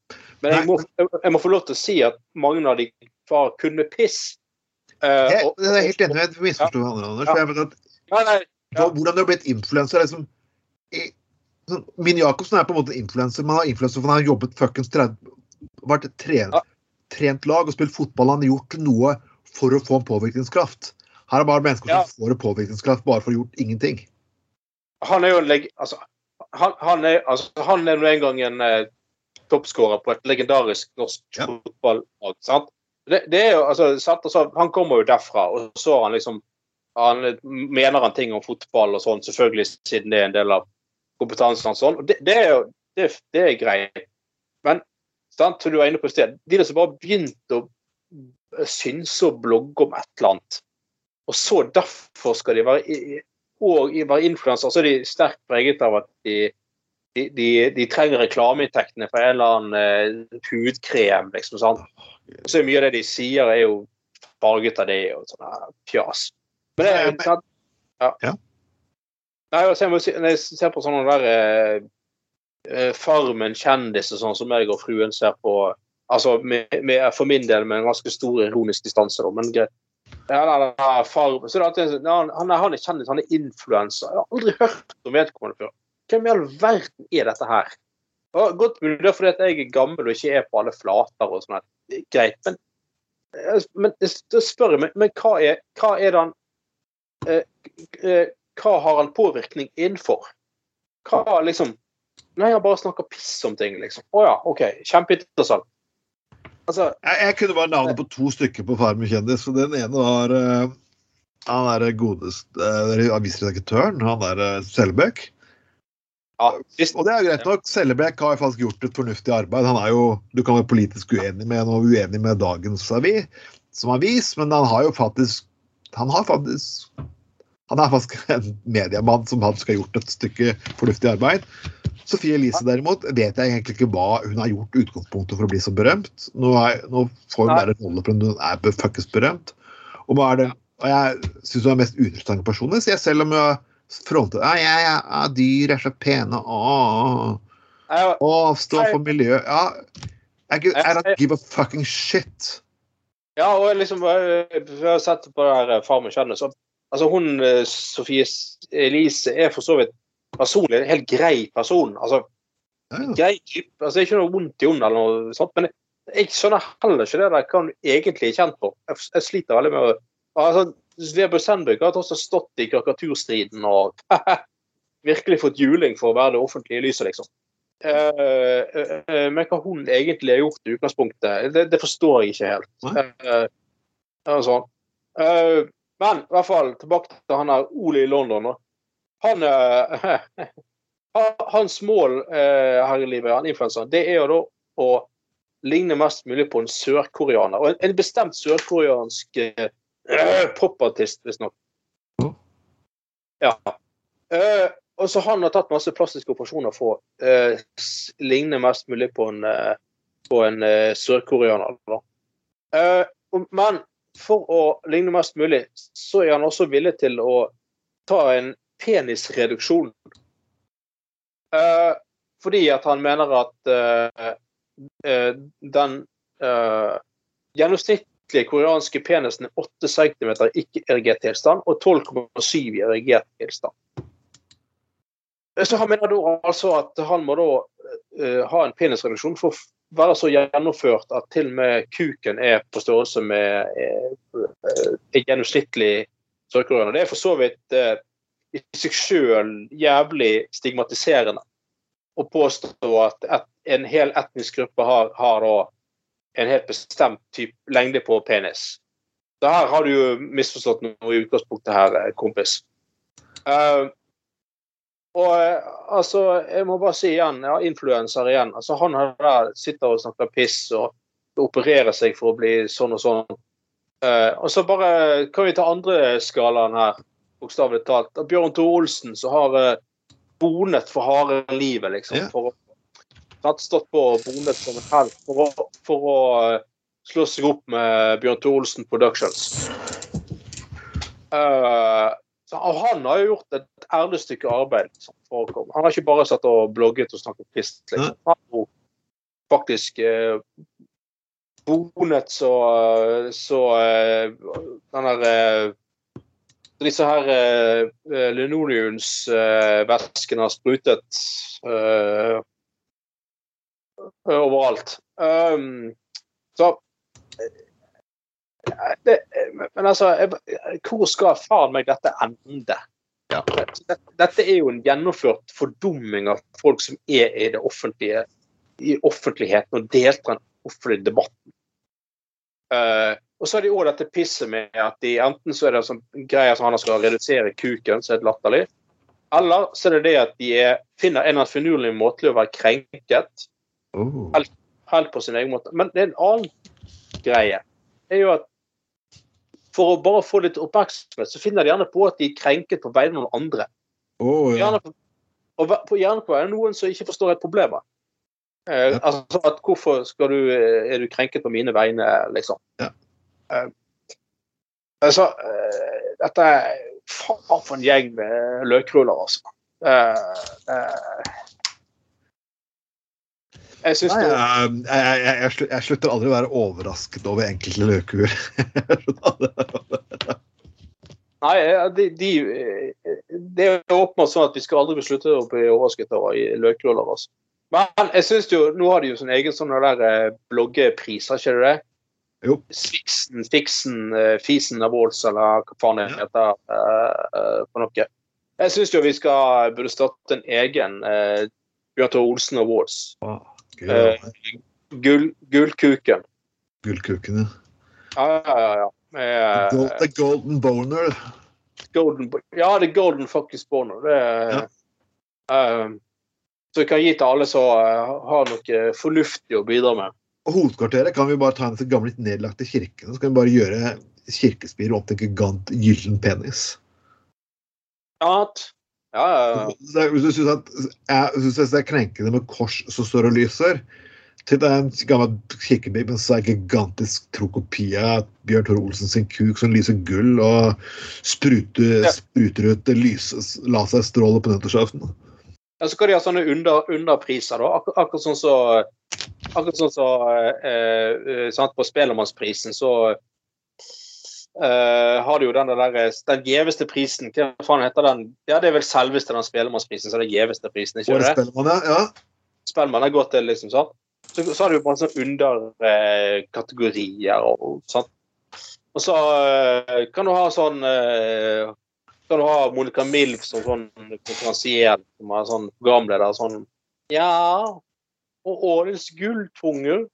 Men jeg må, jeg må få lov til å si at mange av de var kun med piss. Uh, Jeg, og- jeg er helt enig. Jeg misforsto hverandre, Anders. Ja. jeg vet at Nei, nei, Ja. Hvordan du har blitt influenser liksom, sånn, Min Jacobsen er på en måte influenser, men han er influenser for han har jobbet fuckings 30 Vært trent, Ja. trent lag og spilt fotball. Han har gjort noe for å få en påvirkningskraft. Her er bare mennesker Ja. som får en påvirkningskraft bare for å ha gjort ingenting. Han er jo en leg... Altså, han, han er, altså, han er nå en gang en eh, toppskårer på et legendarisk norsk Ja. fotballag. sant? Det, det er jo, altså, sant? Altså, han kommer jo derfra, og så han liksom Han eh, mener han ting om fotball og sånn, selvfølgelig siden det er en del av kompetansen hans. Sånn. Det, det er jo det, det er greit. Men sant, du var inne på sted, de som bare begynte å synse og blogge om et eller annet, og så derfor skal de være i- og var være influensere, så er de sterkt preget av at de, de, de, de trenger reklameinntektene for en eller annen uh, hudkrem, liksom. sant? Og så er mye av det de sier, er jo farget av det og sånn fjas. Men det er jo sant? Ja. Ja. Nei, altså, jeg må si, når jeg ser på sånne der eh, Farmen kjendis og sånn som jeg og fruen ser på Altså med, med, for min del med en ganske stor ironisk distanse, da, men greit. Han, er, kjendis, han er influenser. Jeg har aldri hørt om vedkommende før. Hvem i all verden er dette her? Og godt mulig det er fordi at jeg er gammel og ikke er på alle flater og sånn. Greit, men, eh, men da spør jeg meg, men hva er, hva er det han eh, eh, Hva har han påvirkning innenfor? Hva liksom Nei, han bare snakker piss om ting, liksom. Å ja, OK. Kjempeinteressant. Altså, Jeg, jeg kunne bare navnet på to stykker på Farmen kjendis. og Den ene var uh, han er godeste uh, avisredaktøren, han er uh, Selbekk. ja, Og det er greit nok. Sellebekk har faktisk gjort et fornuftig arbeid. Han er jo, Du kan være politisk uenig med han og uenig med dagens avis, som avis, men han har jo faktisk Han har faktisk han er faktisk en mediemann som faktisk har gjort et stykke fornuftig arbeid. Sofie Elise derimot vet jeg egentlig ikke hva hun har gjort utgangspunktet for å bli så berømt. Nå, er, nå får hun bare bare rolle for hun er fuckings berømt. Og, er det, og jeg syns hun er mest uinteressante personlig, så jeg selv om jeg fronter ja, ja, ja, dyr er så pene, jeg, avstå for miljø Ja, I, I don't give a fucking shit. Ja, og liksom Vi har sett på det her Farmen kjendis. så Altså, hun eh, Sofie Elise er for så vidt personlig en helt grei person. Altså, Ja, ja. grei type. Altså, det er ikke noe vondt i henne eller noe sånt, men jeg skjønner heller ikke det der hva hun egentlig er kjent for. Jeg, jeg sliter veldig med å altså, Vebjørn Sandberg har også stått i karikaturstriden og virkelig fått juling for å være det offentlige lyset, liksom. Uh, uh, uh, men hva hun egentlig har gjort i utgangspunktet, det, det forstår jeg ikke helt. Eh, men i hvert fall tilbake til han her Ole i London. Da. Han eh, Hans mål eh, her i livet, han influenseren, det er jo da å ligne mest mulig på en sørkoreaner. Og en, en bestemt sørkoreansk uh, popartist, visstnok. Ja. Ja. Eh, og så han har tatt masse plastiske operasjoner for å uh, ligne mest mulig på en, uh, på en uh, sørkoreaner. Eh, men for å ligne mest mulig, så er han også villig til å ta en penisreduksjon. Uh, fordi at han mener at uh, uh, den gjennomsnittlige koreanske penisen er 8 cm i ikke-erigert tilstand og 12,7 i erigert tilstand. Så han mener da altså at han må da ha en penisreduksjon for å være så gjennomført at til og med kuken er på størrelse med uh, en gjennomsnittlig sørkoreaner. Det er for så vidt i seg sjøl jævlig stigmatiserende å påstå at et, en hel etnisk gruppe har, har en helt bestemt type lengde på penis. Så her har du jo misforstått noe i utgangspunktet her, eh, kompis. Uh, og eh, altså, jeg må bare si igjen, ja, influenser igjen. Altså, han der sitter og snakker piss og opererer seg for å bli sånn og sånn. Uh, og så bare kan vi ta andre skalaen her, bokstavelig talt. At Bjørn Tore Olsen som har eh, bonet for harde livet, liksom. Yeah. For sant, stått på og bonet som en helt for å, for å eh, slå seg opp med Bjørn Thor Olsen Productions. Uh, så, han har jo gjort et ærlig stykke arbeid. Liksom. Han har ikke bare satt og blogget og snakket pist. Liksom. Han har faktisk eh, bonet så, så eh, den der eh, disse her eh, linoleumsvæskene eh, har sprutet eh, overalt. Um, så det, Men altså Hvor skal faen meg dette ende? Ja. Dette, dette er jo en gjennomført fordumming av folk som er i det offentlige i offentligheten og deltar i den offentlige debatten. Uh, og så er det òg dette pisset med at de enten så er det sånn greier som han skal redusere kuken, så er latterlig. Eller så er det det at de er, finner en eller annen finurlig måte å være krenket. Oh. Helt, helt på sin egen måte. Men det er en annen greie. Det er jo at For å bare få litt oppmerksomhet, så finner de gjerne på at de er krenket på vegne av noen andre. Oh, ja. Gjerne på, og på, gjerne på vegne av noen som ikke forstår et problem. Eh, Ja. altså at Hvorfor du, eh, er du krenket på mine vegne, liksom? Ja. Eh, altså, eh, dette er faen for en gjeng med løkruller, altså. Eh, jeg syns Nei, jeg, jeg, jeg, jeg, slutter aldri å være overrasket over enkelte løkuer. Nei, de, de, det er åpenbart sånn at vi skal aldri beslutte å bli overrasket over i løkruller. Altså. Men jeg synes jo, nå har de jo sin egen sånn der bloggepris, har ikke de det? Jo. Fiksen, Fiksen, Fisen av Awards, eller hva faen det heter ja. uh, for noe. Jeg syns jo vi skal burde starte en egen uh, Bjørn Tore Olsen Awards. Ah, uh, Eh, Gull, Gullkuken. Gullkuken, Ja, ja, ja. ja. Med, Gold, eh, the golden boner. Golden, ja, er Golden fuckings Boner. Det er, uh, så vi kan gi til alle som eh, har noe fornuftig å bidra med. Hovedkvarteret kan vi bare ta en av de gamle nedlagte kirkene. Så kan vi bare gjøre kirkespiret opp til en gigant gyllen penis. Ja, ja, ja, er- Hvis du syns det er krenkende med kors som står og lyser, til det er en gammel kirkebib med en så gigantisk trokopi av Bjørn Tore Olsen sin kuk som lyser gull og spruter, Ja. spruter ut laserstråler på nyttårsaften. Ja, så kan de ha sånne under, underpriser, da. Akkur akkurat sånn så Akkurat sånn så eh, eh, sant, På Spellemannsprisen så eh, har du jo den der Den gjeveste prisen. Hva faen heter den? Ja, det er vel selveste den Spellemannsprisen, så det er gjeveste prisen, ikke det? Spellemann, ja. Spellemann er godt til, liksom. sant? Så, så har du jo bare sånne underkategorier og sånt. Og så eh, kan du ha sånn eh, Kan du ha Monica Milf som sånn konferansier, som er sånn programleder. Sånn Ja, og årets gulltunge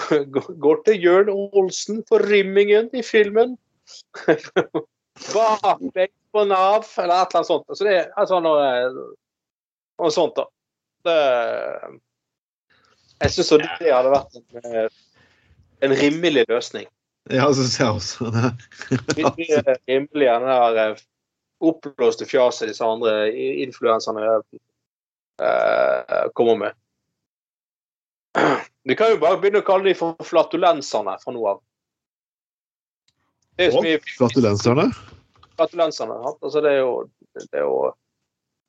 går til Jørn Olsen for rimmingen i filmen. Baklengs på Nav, eller et eller annet sånt. Så det er altså noe, noe sånt, da. Det, jeg syns det hadde vært en, eh, en rimelig løsning. Ja, syns jeg også. Det. Mye rimeligere enn det der oppblåste fjaset disse andre influenserne eh, kommer med. Vi kan jo bare begynne å kalle de for flatulenserne fra nå av. Det er jo så mye flatulenserne. flatulenserne. ja. Altså, det er jo, det er jo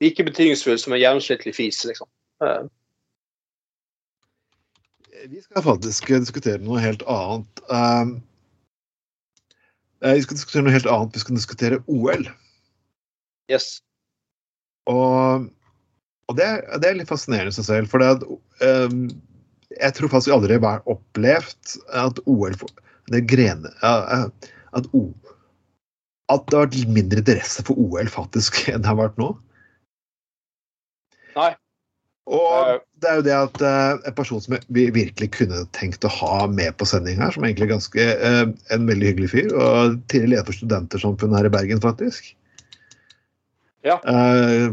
like betydningsfullt som en gjennomsnittlig fis, liksom. Vi skal faktisk diskutere noe helt annet. Um, vi skal diskutere noe helt annet. Vi skal diskutere OL. yes. Og, og det, det er litt fascinerende i seg selv. For det at, um, jeg tror faktisk aldri jeg har opplevd at OL det grene, at, o, at det har vært mindre interesse for OL faktisk enn det har vært nå. Nei. Og det er jo det at uh, en person som vi virkelig kunne tenkt å ha med på sending her, som egentlig er ganske uh, en veldig hyggelig fyr, og tidligere leder for Studentersamfunnet her i Bergen, faktisk. Ja. Eh,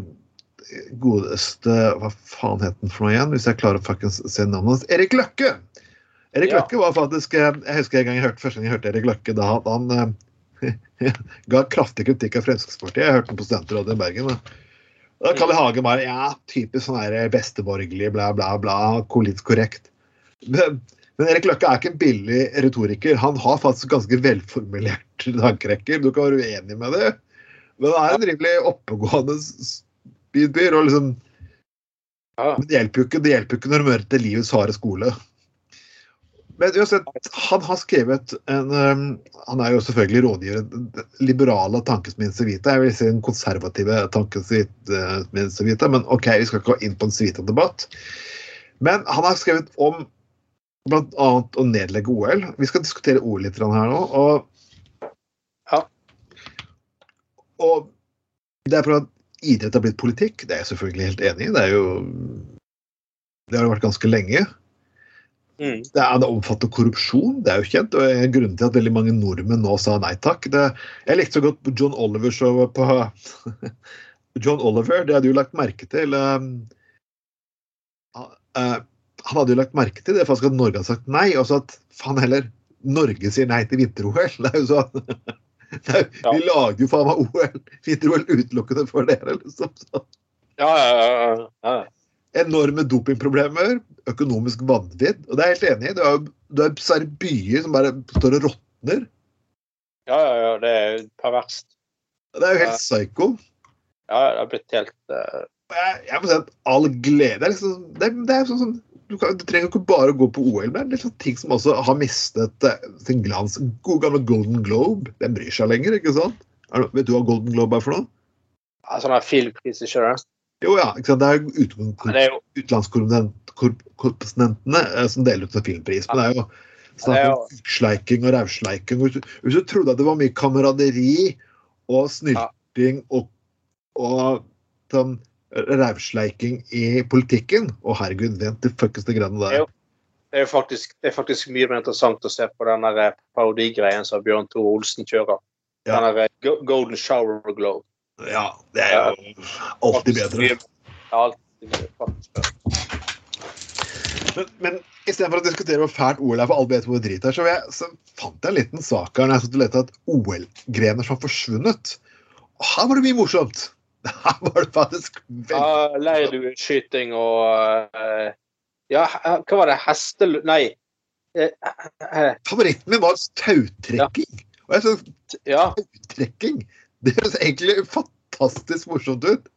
godeste Hva faen het han for noe igjen? Hvis jeg klarer å fuckings se navnet hans. Erik Løkke! Erik Ja. Løkke var faktisk eh, Jeg husker en gang jeg hørte, første gang jeg hørte Erik Løkke, da han han ga kraftig kritikk av Fremskrittspartiet. Jeg hørte den på studentrådet i Bergen. Da. Da Kalle Hagen bare ja, typisk sånn der besteborgerlig, bla, bla, bla, politisk korrekt. Men Men Erik Løkke er ikke en billig retoriker. Han har faktisk ganske velformulert tankerekker. Du kan være uenig med det, men han er en rimelig oppegående spydbyr. Og liksom, Ja. men det hjelper jo ikke, det hjelper jo ikke når du møter livets harde skole. Men uansett, han har skrevet en Han er jo selvfølgelig rådgiver. Liberale tankesmien Civita. Jeg vil si den konservative tankesmien Civita, men OK, vi skal ikke gå inn på en Civita-debatt. Men han har skrevet om bl.a. å nedlegge OL. Vi skal diskutere OL litt her nå. Og, Ja. og det er for at idrett har blitt politikk. Det er jeg selvfølgelig helt enig i. Det er jo Det har det vært ganske lenge. Mm. Det, er, det omfatter korrupsjon, det er jo kjent. og er Grunnen til at veldig mange nordmenn nå sa nei takk. Det, jeg likte så godt John Oliver show på John Oliver, det hadde jo lagt merke til um, uh, Han hadde jo lagt merke til det faktisk at Norge hadde sagt nei, og så at faen heller Norge sier nei til vinter-OL. Det er jo sånn er, Ja. Vi lager jo faen meg OL, vinter-OL utelukkende for dere, liksom. Så Ja, ja, ja, enorme dopingproblemer, økonomisk vanvidd. Og det er jeg helt enig i. Du har så er det byer som bare står og råtner. ja, ja, ja. Det er perverst. Det er jo helt psycho. Ja, det har blitt helt uh... Jeg, jeg må si at all glede er, liksom, det det er sånn som du, kan, du trenger ikke bare å gå på OL, men det liksom ting som også har mistet eh, sin glans. God gamle Golden Globe, den bryr seg lenger, ikke sant? Vet du hva Golden Globe er for noe? ja, sånn det? Jo, ja. ikke sant? Det er utenlandskorrespondentene eh, som deler ut en filmpris. Men det er jo snakk om utsleiking og rausleiking. Hvis, hvis du trodde at det var mye kameraderi og snylting og, og sånn rausleiking i politikken Å, herregud, vent til fuckeste greiene der. Jo. Det er faktisk, det er faktisk mye mer interessant å se på den eh, parodigreien som Bjørn Tore Olsen kjører. Ja. Den eh, Golden Shower Glow. Ja, det er jo alltid bedre. Ja, alltid faktisk bedre. Men, men istedenfor å diskutere hvor fælt OL er, for alle vet hvor drit det er, så, jeg, så fant jeg en liten sak her når jeg satt og lette etter OL-grener som har forsvunnet. Og her var det mye morsomt! Her var det faktisk veldig Ja, Leirdueskyting og eh, Ja, hva var det? Hestel... Nei. Eh, eh, Favoritten min var tautrekking. Og jeg syns Ja. tautrekking Det høres egentlig fantastisk morsomt ut.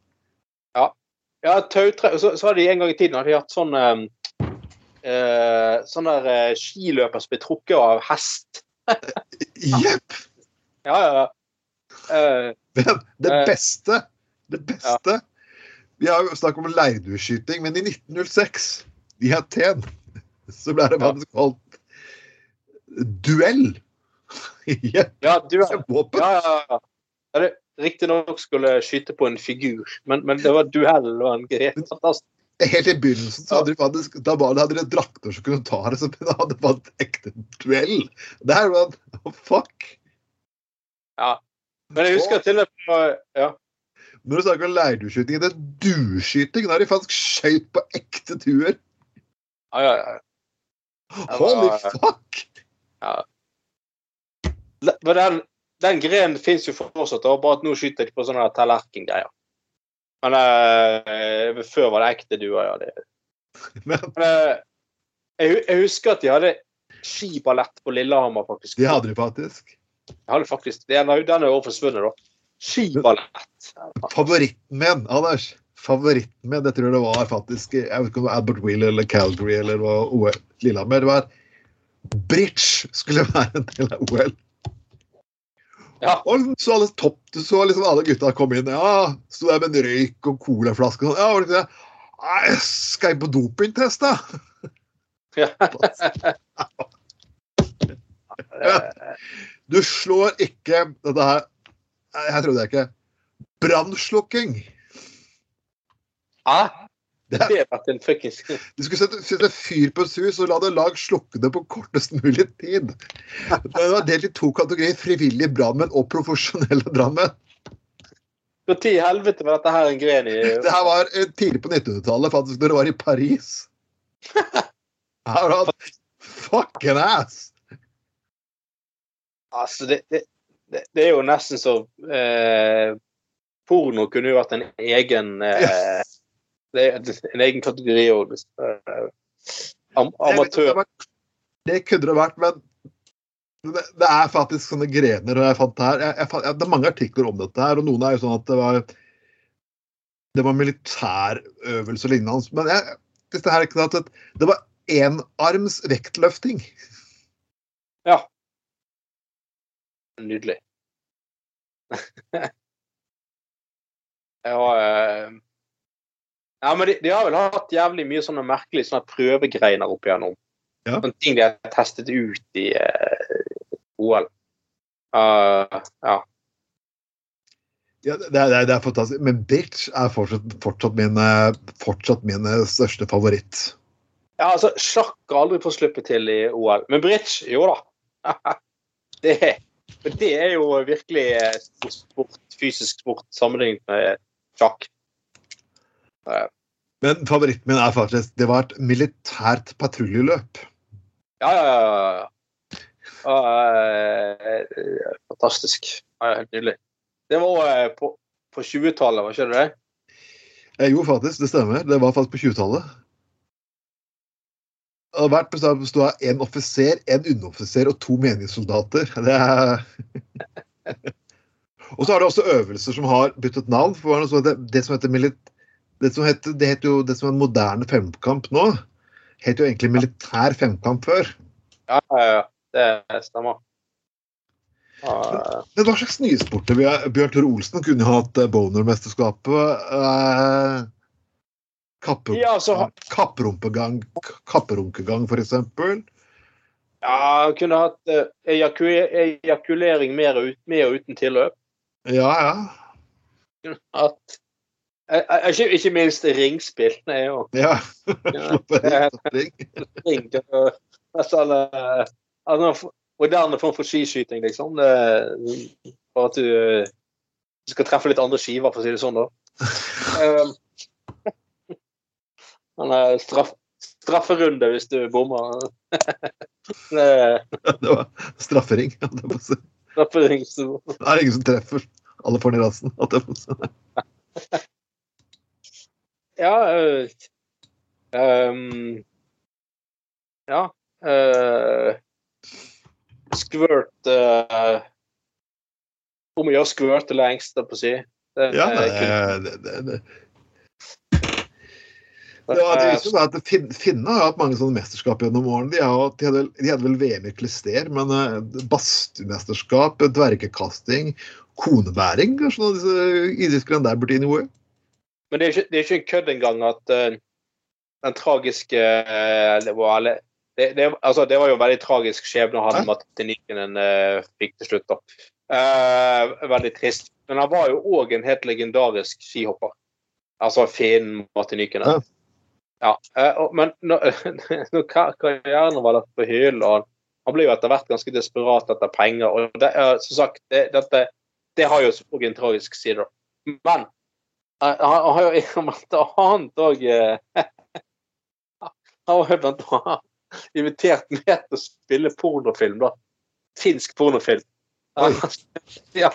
ja tautre... Så, så hadde de en gang i tiden hadde de hatt sånn um, uh, Sånn der uh, skiløper som ble trukket av hest. Jepp! Ja, ja. ja. Uh, det beste Det beste Vi har jo snakket om leirdueskyting, men i 1906, i Aten, så ble det Ja. faktisk kalt duell. Ja, du med Våpen. Ja, ja, ja. ja Riktignok skulle skyte på en figur, men, men det var duell. Det var en greie. fantastisk. Helt i begynnelsen så hadde de faktisk da var det, hadde de drakter som kunne ta det, så de hadde fått ekte duell. Det her var oh, Fuck! Men jeg husker til og med ja. Når du snakker om leirdueskyting, det er dueskyting. Da har de faktisk skøyt på ekte duer. Ja, ja. Det Holy fuck! Ja. Men den, den grenen fins jo fortsatt, bare at nå skyter de på sånne tallerkengreier. Men uh, før var det ekte duer, ja. Det. Men Men, uh, jeg, jeg husker at de hadde skiballett på Lillehammer, faktisk. de hadde de faktisk. Jeg hadde faktisk den, er- er jo forsvunnet, da. Skiballett. Favoritten min, Anders. Favoritten min, det tror jeg det var faktisk Jeg vet ikke om det var Albert Wheel eller Calgary eller hva OL Lillehammer. Det var Bridge skulle være en del av OL. Ja. Og så alle topp, du så liksom alle gutta komme inn. Ja, Sto der med en røyk og colaflaske og sånn. Ja, var det ikke det? Nei, skal jeg på dopingtest, da? Ja. Du slår ikke dette her Jeg trodde jeg ikke. Brannslukking. Hæ? Det Det er- har vært en fuckings Du skulle sette, sette fyr på et hus og la det lag slukke det på kortest mulig tid. Det var delt i to kategorier. Frivillige brannmenn og profesjonelle brannmenn. Når i helvete var dette her en gren i Det her var eh, tidlig på 1900-tallet, faktisk, når det var i Paris. Her var det... fucking ass! Altså, det, det, det, det er jo nesten så eh, Porno kunne jo vært en egen eh, En egen kategori òg. Eh, am, amatør. det kunne det vært, men det, det er faktisk sånne grener jeg fant her. Jeg, jeg, fant- det er mange artikler om dette her, og noen er jo sånn at det var det var militærøvelse og lignende. Men jeg, det, her er ikke det var enarms vektløfting. Ja. Nydelig. ja, eh, ja, men de, de har vel hatt jævlig mye sånne merkelige sånne prøvegreiner opp igjennom. Ja. Sånne ting de har testet ut i eh, OL. Uh, ja. Ja, det, er, det er- fantastisk. Men bridge er fortsatt, fortsatt, min, eh, fortsatt min største favoritt. ja, altså, sjakk har aldri fått slippe til i OL. Men bridge, jo da. det, men det er jo virkelig eh, sport, fysisk sport sammenlignet med sjakk. Men favoritten min er faktisk Det var et militært patruljeløp. Ja, ja, ja. eh, fantastisk. Ja, helt nydelig. Det var eh, på, på 20-tallet, var ikke det det? Jo, faktisk, det stemmer. Det var faktisk på 20-tallet. Og Hvert bestand besto av én offiser, en underoffiser og to meningssoldater. Det er Og så har det også øvelser som har byttet navn. for det Det som heter milit... Det som heter, det heter jo det som er en moderne femkamp nå, het jo egentlig militær femkamp før. Ja, ja, ja. Det stemmer. Ja, Men hva slags nye sporter? Bjørn Tore Olsen kunne hatt eh, Boner-mesterskapet. Eh, kappe, Ja, så Kapprumpegang, kapperunkegang, for eksempel. ja kunne hatt eh, ejakue- ejakulering mer ut, med og uten tilløp. Ja, ja. At, eh, eh, ikke, ikke minst ringspill. Er jo ja. ring. nesten altså, en moderne form for skiskyting, liksom. Det, for at du skal treffe litt andre skiver, for å si det sånn, da. Um, Han er straff, strafferunde hvis du bommer. Det Det var straffering. holdt jeg på straffering så Det er ingen som treffer. Alle får den i rassen. Ja øh, ehm, Ja. øh, squirt øh, Om å gjøre squirte lengst, engster på å si. Det, Ja, det det, det, det, det. Ja, det viser seg at Finnene har hatt mange sånne mesterskap gjennom årene. De, har, de, hadde, de hadde vel VM i klister, men uh, badstuemesterskap, dvergekasting, konebæring Kanskje noen av disse idrettsgrenene der burde inn i OL? Men det er ikke, det er ikke en kødd engang at uh, den tragiske uh, det, var, det, det, altså, det var jo en veldig tragisk skjebne han Hæ? Matti Nykenen uh, fikk til slutt. da. Eh, veldig trist. Men han var jo òg en helt legendarisk skihopper. Altså Finn Matti Nykenen. Ja. Eh, men når, når karrieren var lagt på hyllen, og han, ble jo etter hvert ganske desperat etter penger. og det, eh, som sagt, det, dette, det har jo òg en tragisk side. Men han han har jo blant annet òg Han har jo blant annet invitert med til å spille pornofilm, da. Finsk pornofilm. Ja,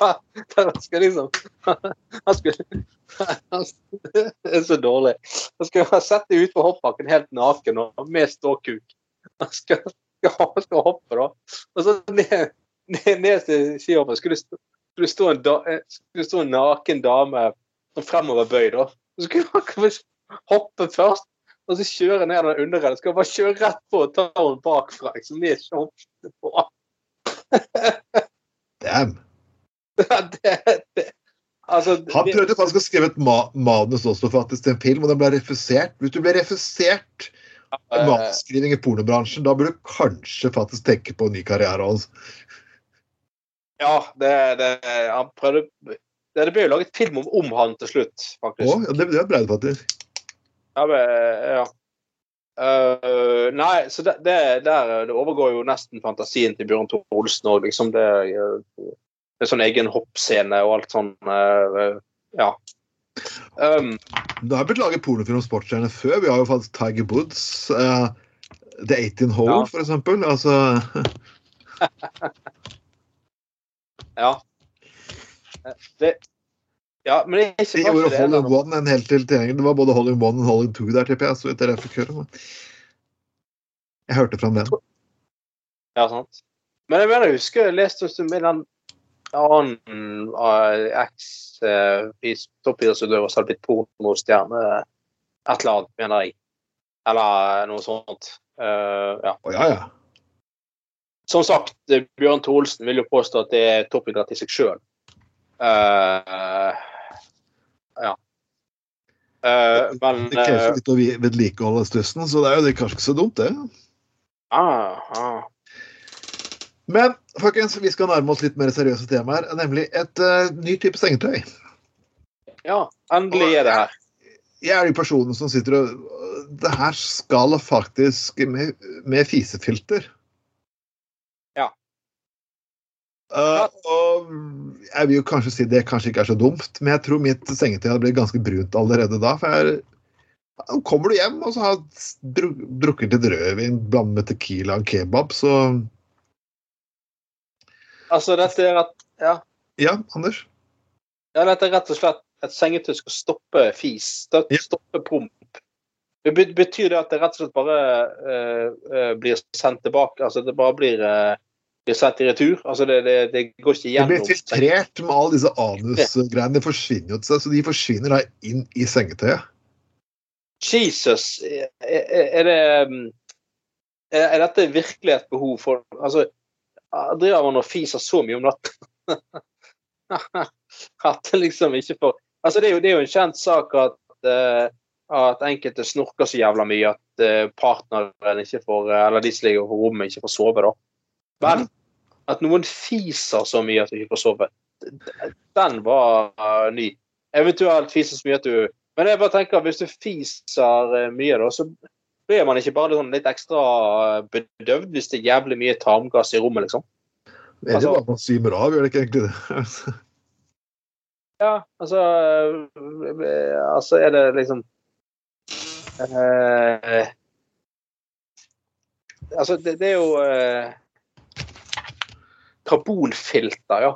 han skal liksom Han han, Det er så dårlig. Han skal sette ut på hoppbakken helt naken og med ståkuk. Han skal, skal, skal hoppe, da. Og så ned, ned, ned til skihoppen skulle, det skulle, stå en da, eh, skulle stå en naken dame fremoverbøyd, da. Så skulle han hoppe først, og så kjøre ned den underredet. Skal bare kjøre rett på og ta henne bakfra. Liksom, med hoppet på. Damn. det, det, altså, Han prøvde faktisk å skrive et ma manus også faktisk til en film, og den ble refusert. Hvis du ble refusert uh, manusskriving i pornobransjen, da burde du kanskje faktisk tenke på en ny karriere. Altså. Ja, det, det Han prøvde det, det ble jo laget film om, om han til slutt, faktisk. faktisk. ja, det, det ble det faktisk. Ja, men, ja. Uh, nei, så det, det, der, det overgår jo nesten fantasien til Bjørn Thor Olsen òg. Liksom det, eh, er sånn egen hoppscene og alt sånn. eh, ja. Um, Det har blitt laget pornofilm om sportsstjerner før. Vi har jo faktisk Tiger Woods, uh, The 18 Hole, Ja. for eksempel. Altså, ja. Eh, Det, ja, men det er ikke de gjorde ene. One en helt til. Det var både holding One og holding Two der, tipper jeg. Så vidt jeg fikk høre. Jeg hørte fra den. Ja, sant. Men jeg mener, jeg husker jeg leste en stund med annen annen uh, eks-toppidrettsutøver som hadde blitt pornostjerne. Et eller annet, mener jeg. Eller noe sånt. Uh, ja. Oh, ja, ja. Som sagt, eh, Bjørn Tholsen vil jo påstå at det er toppidrett i seg sjøl. ja. Uh, men Det krever litt å vedlikeholde stussen, så det er jo det kanskje ikke så dumt, det. ah, ah. Men folkens, vi skal nærme oss litt mer seriøse temaer, nemlig et uh, ny type sengetøy. Ja, endelig er det her. Jeg er de personene som sitter og Det her skal faktisk med, med fisefilter. Ja. Uh, og jeg vil jo kanskje si det kanskje ikke er så dumt, men jeg tror mitt sengetøy hadde blitt ganske brunt allerede da. For jeg, kommer du hjem og så har drukket litt rødvin blandet med tequila og kebab, så Altså, dette er rett, ja, Ja, Anders? ja, dette er rett og slett et sengetøy skal stoppe fis. Stoppe, promp. Det betyr det at det rett og slett bare uh, blir sendt tilbake? Altså det bare blir, uh, blir sendt i retur? Altså det, det, det går ikke gjennom Det blir filtrert med alle disse anusgreiene. Det forsvinner jo til seg, så de forsvinner da inn i sengetøyet. Jesus! Er, det er dette virkelig et behov for Altså, driver man og fiser så mye om natten at det liksom ikke får Altså, det er jo, det er jo en kjent sak at, uh, at enkelte snorker så jævla mye at uh, partneren ikke får eh, Eller de som ligger på rommet, ikke får sove, da. Men at noen fiser så mye at du ikke får sove, den var uh, ny. Eventuelt fiser så mye at du Men jeg bare tenker, hvis du fiser mye, da, så blir man ikke bare sånn litt ekstra eh, bedøvd hvis det er jævlig mye tarmgass i rommet, liksom. Det er Altså- jo bare man svimer av, gjør det ikke egentlig det? Ja, altså eh, Altså, er det liksom eh, Altså, det, det er jo eh, karbonfilter, ja.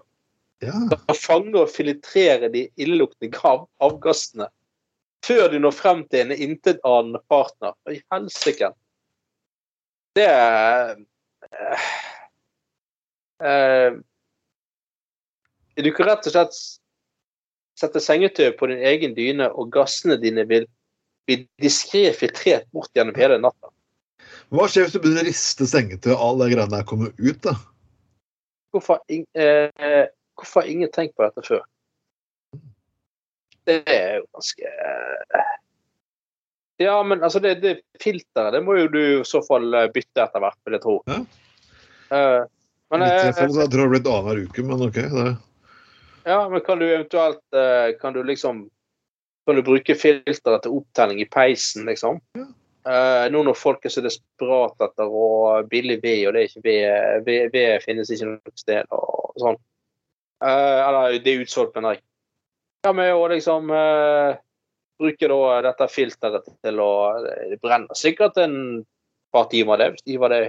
Ja. Da fanger og filtrerer de illeluktende avgassene før du når frem til en intetanende partner. I helsike. Det er eh, eh, Du kan rett og slett sette sengetøy på din egen dyne, og gassene dine vil bli diskré filtrert bort gjennom hele natta. Hva skjer hvis du begynner å riste sengetøy og alle de greiene der kommer ut? da? Hvorfor ing- eh, hvorfor har ingen tenkt på dette før? Det er jo ganske eh, Ja, men altså, det, det filteret det må jo du i så fall eh, bytte etter hvert, vil jeg tro. Ja. Eh, men, tilfelle tror det blitt annenhver uke, men OK. Det. ja, men kan du eventuelt Kan du liksom Kan du bruke filteret til opptelling i peisen, liksom? Eh, nå når folk er så desperate etter å billig ved, og det er ikke ved, ved, ved finnes ikke noe sted og sånn. Uh, eller det er utsolgt, mener jeg. Ja, med å liksom uh, bruke da dette filteret til å Det brenner sikkert en par timer, det, hvis de var det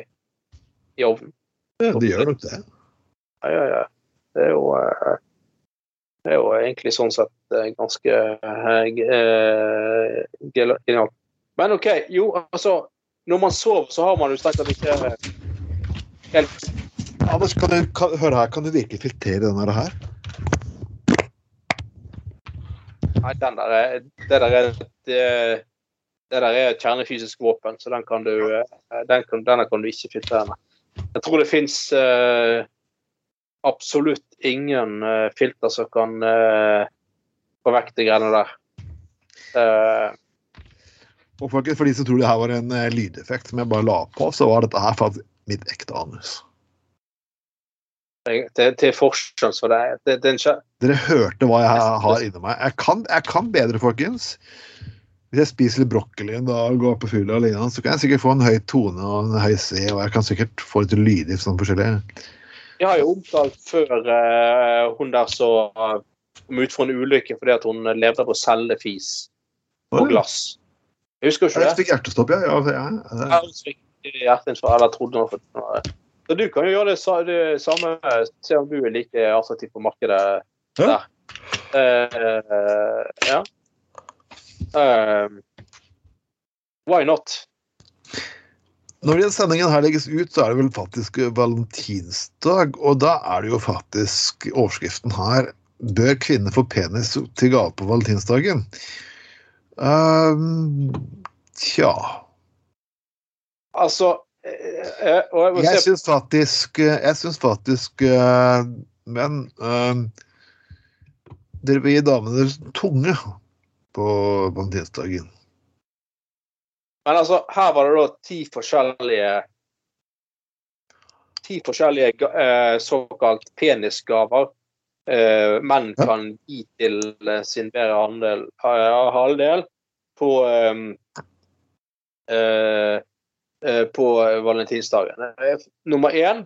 i ovnen. Ja, de gjør nok det. Ja, ja, ja. Det er jo uh, Det er jo egentlig sånn sett eh, ganske uh, eh, genialt. Men OK, jo, altså Når man sover, så har man jo strengt tatt ikke helt Anders, kan du, kan, hør her, kan du virkelig filtrere denne her? Nei, der er, det der er et eh, det der er et kjernefysisk våpen, så den kan du eh, den kan, denne kan du ikke filtrere med. Jeg tror det fins absolutt ingen uh, filter som kan uh, få vekk de greiene der. Eh, Og for, For de som tror det her var en eh, lydeffekt som jeg bare la på, så var dette her faktisk mitt ekte anus. Til, til forskjell så det er det, det er Dere hørte hva jeg har inni meg. Jeg kan, jeg kan bedre, folkens. Hvis jeg spiser litt brokkoli en dag og går på fylla og lignende, så kan jeg sikkert få en høy tone og en høy C, og jeg kan sikkert få litt lyder sånn forskjellig. Jeg har jo omtalt før eh, hun der som eh, kom ut for en ulykke fordi at hun levde på fis på glass. Jeg husker ikke det. Jeg fikk hjertestopp, ja. ja, ja, ja. Ja, fikk hjerteinfarkt, eller trodde hun hadde fått. Så du kan jo gjøre det, samme, se om du er like attraktiv på markedet der. Eh, ja. Uh, why not? Når den sendingen her legges ut, så er det vel faktisk valentinsdag, og da er det jo faktisk overskriften her Bør kvinner få penis til gave på valentinsdagen? Um, tja Altså jeg må Jeg se- syns faktisk Jeg syns faktisk eh, Men eh, dere vil gi damene deres tunge på valentinsdagen. Men altså, her var det da ti forskjellige Ti forskjellige eh, såkalt penisgaver eh, menn kan gi til eh, sin bedre andel, eh, halvdel på eh, eh, eh, på valentinsdagen. Eh, Nummer én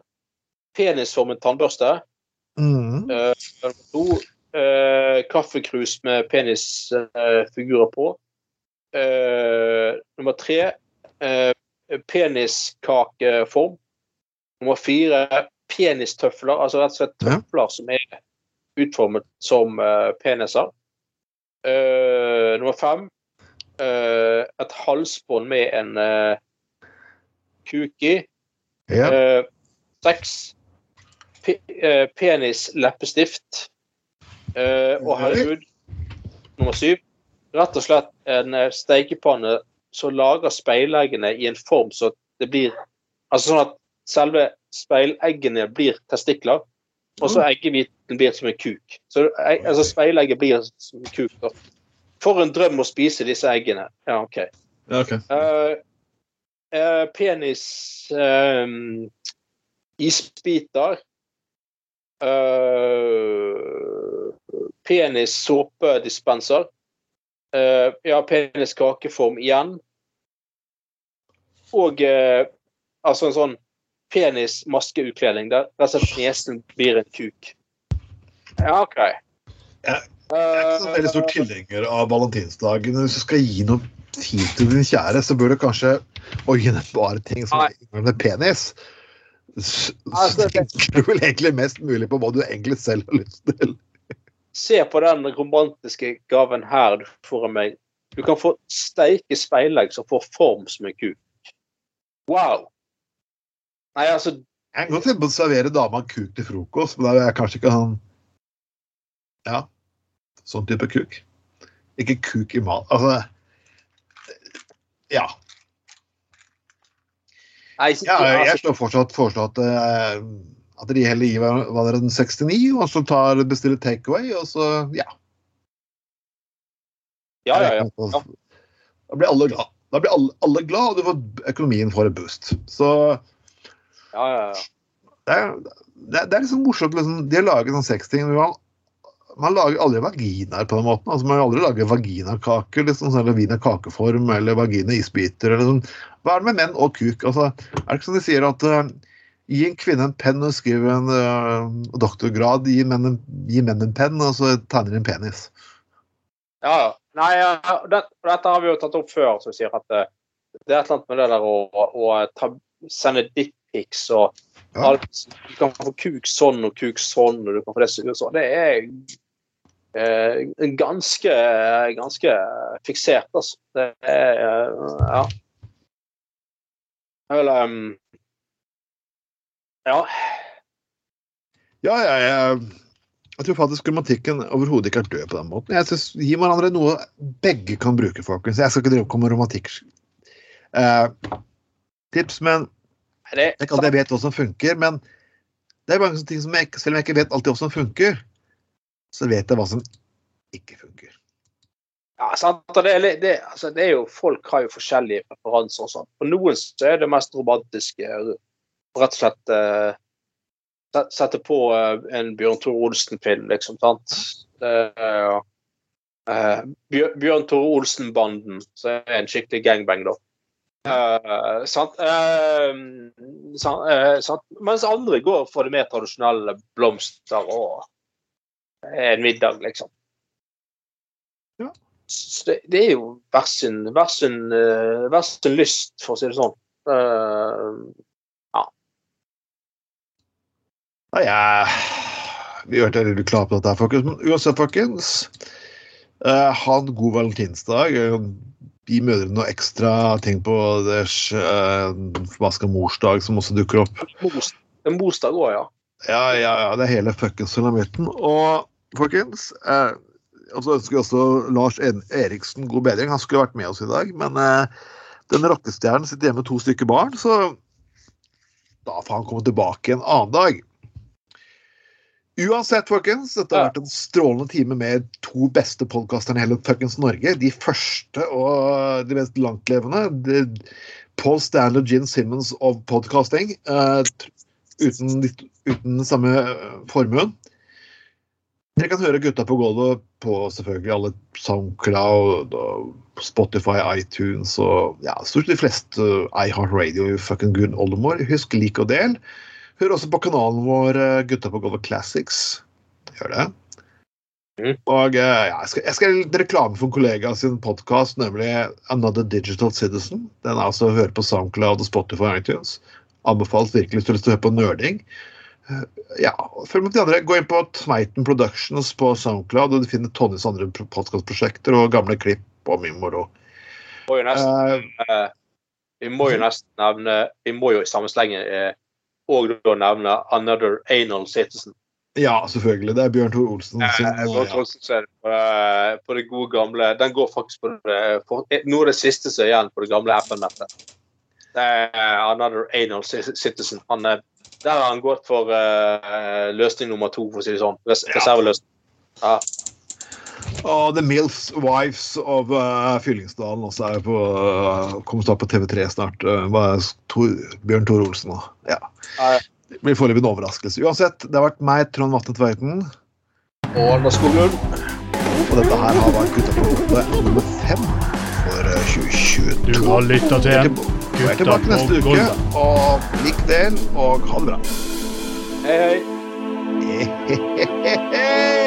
penisformet tannbørste. Mm. Eh, nummer to eh, kaffekrus med penisfigurer på. Eh, nummer tre eh, peniskakeform. Nummer fire penistøfler, altså rett og slett tøfler som er utformet som eh, peniser. Eh, nummer fem eh, et halsbånd med en eh, kuk i. Ja. Eh, Seks. Pe eh, penis leppestift. Eh, og herregud, nummer syv. Rett og slett en steikepanne stekepanne som lager speileggene i en form så det blir Altså sånn at selve speileggene blir testikler, og så eggehviten blir som en kuk. Så eh, altså speilegget blir som en kuk. da. For en drøm å spise disse eggene. Ja, OK. Ja, ok. Eh, eh, penis eh, Isbiter. Uh, penis såpedispenser. Eh, ja, penis kakeform igjen. Og eh, altså en sånn penis maskeutkledning der rett og slett nesen blir en kuk. Ja, OK. Jeg, Jeg er ikke så veldig stor tilhenger av valentinsdagen. Hvis du skal gi noe fint til din kjære, så bør du kanskje bare ting som inneholder penis. Så, så tenker du vel egentlig mest mulig på hva du egentlig selv har lyst til. Se på den romantiske gaven her du får av meg. Du kan få steike speilegg som får form som en kuk. Wow. Nei, altså Jeg kan godt tenke på å servere dama kuk til frokost, men da er jeg kanskje ikke han Ja, sånn type kuk. Ikke kuk i mat. Altså Ja. Ja jeg står fortsatt foreslå at, eh, at de heller gir hverandre en 69, og så tar bestiller takeaway, og så Ja. ja, ja, ja. Da blir alle glad. Da blir alle, alle glad, og du får, økonomien får en boost. Så ja, ja, ja. det er, det er, det er liksom morsomt. Liksom, de har laget sånn sexting. men Man, man lager aldri vaginaer på den måten. altså Man aldri laget vaginakaker, liksom, sånn, eller vagina-kakeform eller vagina-isbiter. eller sånn. Hva er det med menn og kuk? altså, Er det ikke sånn de sier at uh, gi en kvinne en penn og skriv en uh, doktorgrad, gi menn, en, gi menn en penn, og så tegner de en penis? ja, ja. Nei, ja, det, dette har vi jo tatt opp før, som sier at uh, det er et eller annet med det der å, å ta, sende dickpics og Ja. Du kan få kuk sånn og kuk sånn, og du kan få det sånn. sånn. Det er ganske, ganske fiksert, altså. Det er eh, Ja. Um, Ja. Ja, jeg, jeg, jeg tror faktisk romantikken overhodet ikke er død på den måten. Jeg synes, Gi hverandre noe begge kan bruke, folkens. Jeg skal ikke drive med romantikk. Eh, men Det, jeg vet hva som funker. Men det er mange ting som jeg, selv om jeg ikke vet alltid hva som funker, så vet jeg hva som ikke funker. Ja, sant? Det, det, altså, det jo, Folk har jo forskjellige preferanser. og sånn. For noen så er det mest romantiske rett og slett eh, sette på eh, en Bjørn Tore Olsen-film, liksom. sant? Det, er, eh, Bjørn Tore Olsen-banden, som er en skikkelig gangbang, da. Eh, sant? Eh, eh, sant? Mens andre går for det mer tradisjonelle blomster og en middag, liksom. Ja. Det, det er jo hver sin, hver sin, eh, hver sin lyst, for å si det sånn. Uh, Ja, jeg, vi hørte litt klar på dette, her, folkens. Men uansett, folkens. Uh, ha en god valentinsdag. gi mødrene noe ekstra ting på deres uh, forbaska morsdag, som også dukker opp. En morsdag òg, ja. Ja, ja, ja, det er hele fuckings sulamitten. Og folkens eh, og så ønsker vi også Lars En- Eriksen god bedring. Han skulle vært med oss i dag, men eh, den rockestjernen sitter hjemme med to stykker barn, så da får han komme tilbake en annen dag. Uansett, folkens, dette har vært en strålende time med to beste podkasterne i hele fuckings Norge. De første og de mest langtlevende. De- Paul Stanley og Gin Simmons of podcasting. Uh, uten, uten den samme formuen. Dere kan høre Gutta på gulvet på selvfølgelig alle Soundcloud, og Spotify, iTunes og ja, stort sett de fleste uh, iHeartRadio fucking Gunn oldemor. Husk lik og del. Hør også på kanalen vår uh, Gutta på gulvet Classics. Gjør det. Mhm. Og uh, ja, jeg skal, jeg skal reklame for en kollega sin podkast, nemlig Another Digital Citizen. Den er altså å høre på Soundcloud og Spotify og iTunes. Anbefales virkelig hvis du har lyst til å høre på nerding. Eh, Ja, følg med de andre. Gå inn på Tveiten Productions på Soundcloud, og du finner tonnevis andre podkastprosjekter og gamle klipp og mye moro. Må jo nesten, Eh, eh, vi må jo nesten nevne Vi må jo i samme slenge eh, og da nevne Another Anal Citizen. ja, selvfølgelig. Det er Bjørn Tor Olsen sin Eh, Bård ja. Olsen ser på, det, på det gode gamle Den går faktisk på det, for, noe av det siste som er igjen på det gamle FN-nettet. Det er Another Anal Citizen. Han, er- der har han gått for uh, løsning nummer to, for å si det sånn. Res Ja. Reserveløsning. Ja. Og The Milfs Wives of uh, Fyllingsdalen også er på uh, kommer snart på TV3 snart. Uh, hva er Tor, Bjørn Tor Olsen nå. Ja. Ja. Det blir foreløpig en overraskelse. Uansett, det har vært meg, Trond Vatne Tveiten, Og Anders Skoglund. og dette her har vært Gutta på gulvet nummer fem for uh, 2022. Du har lytta til en vi er tilbake neste uke, og lik del, og ha det bra. Hei, hei. Hehehehe.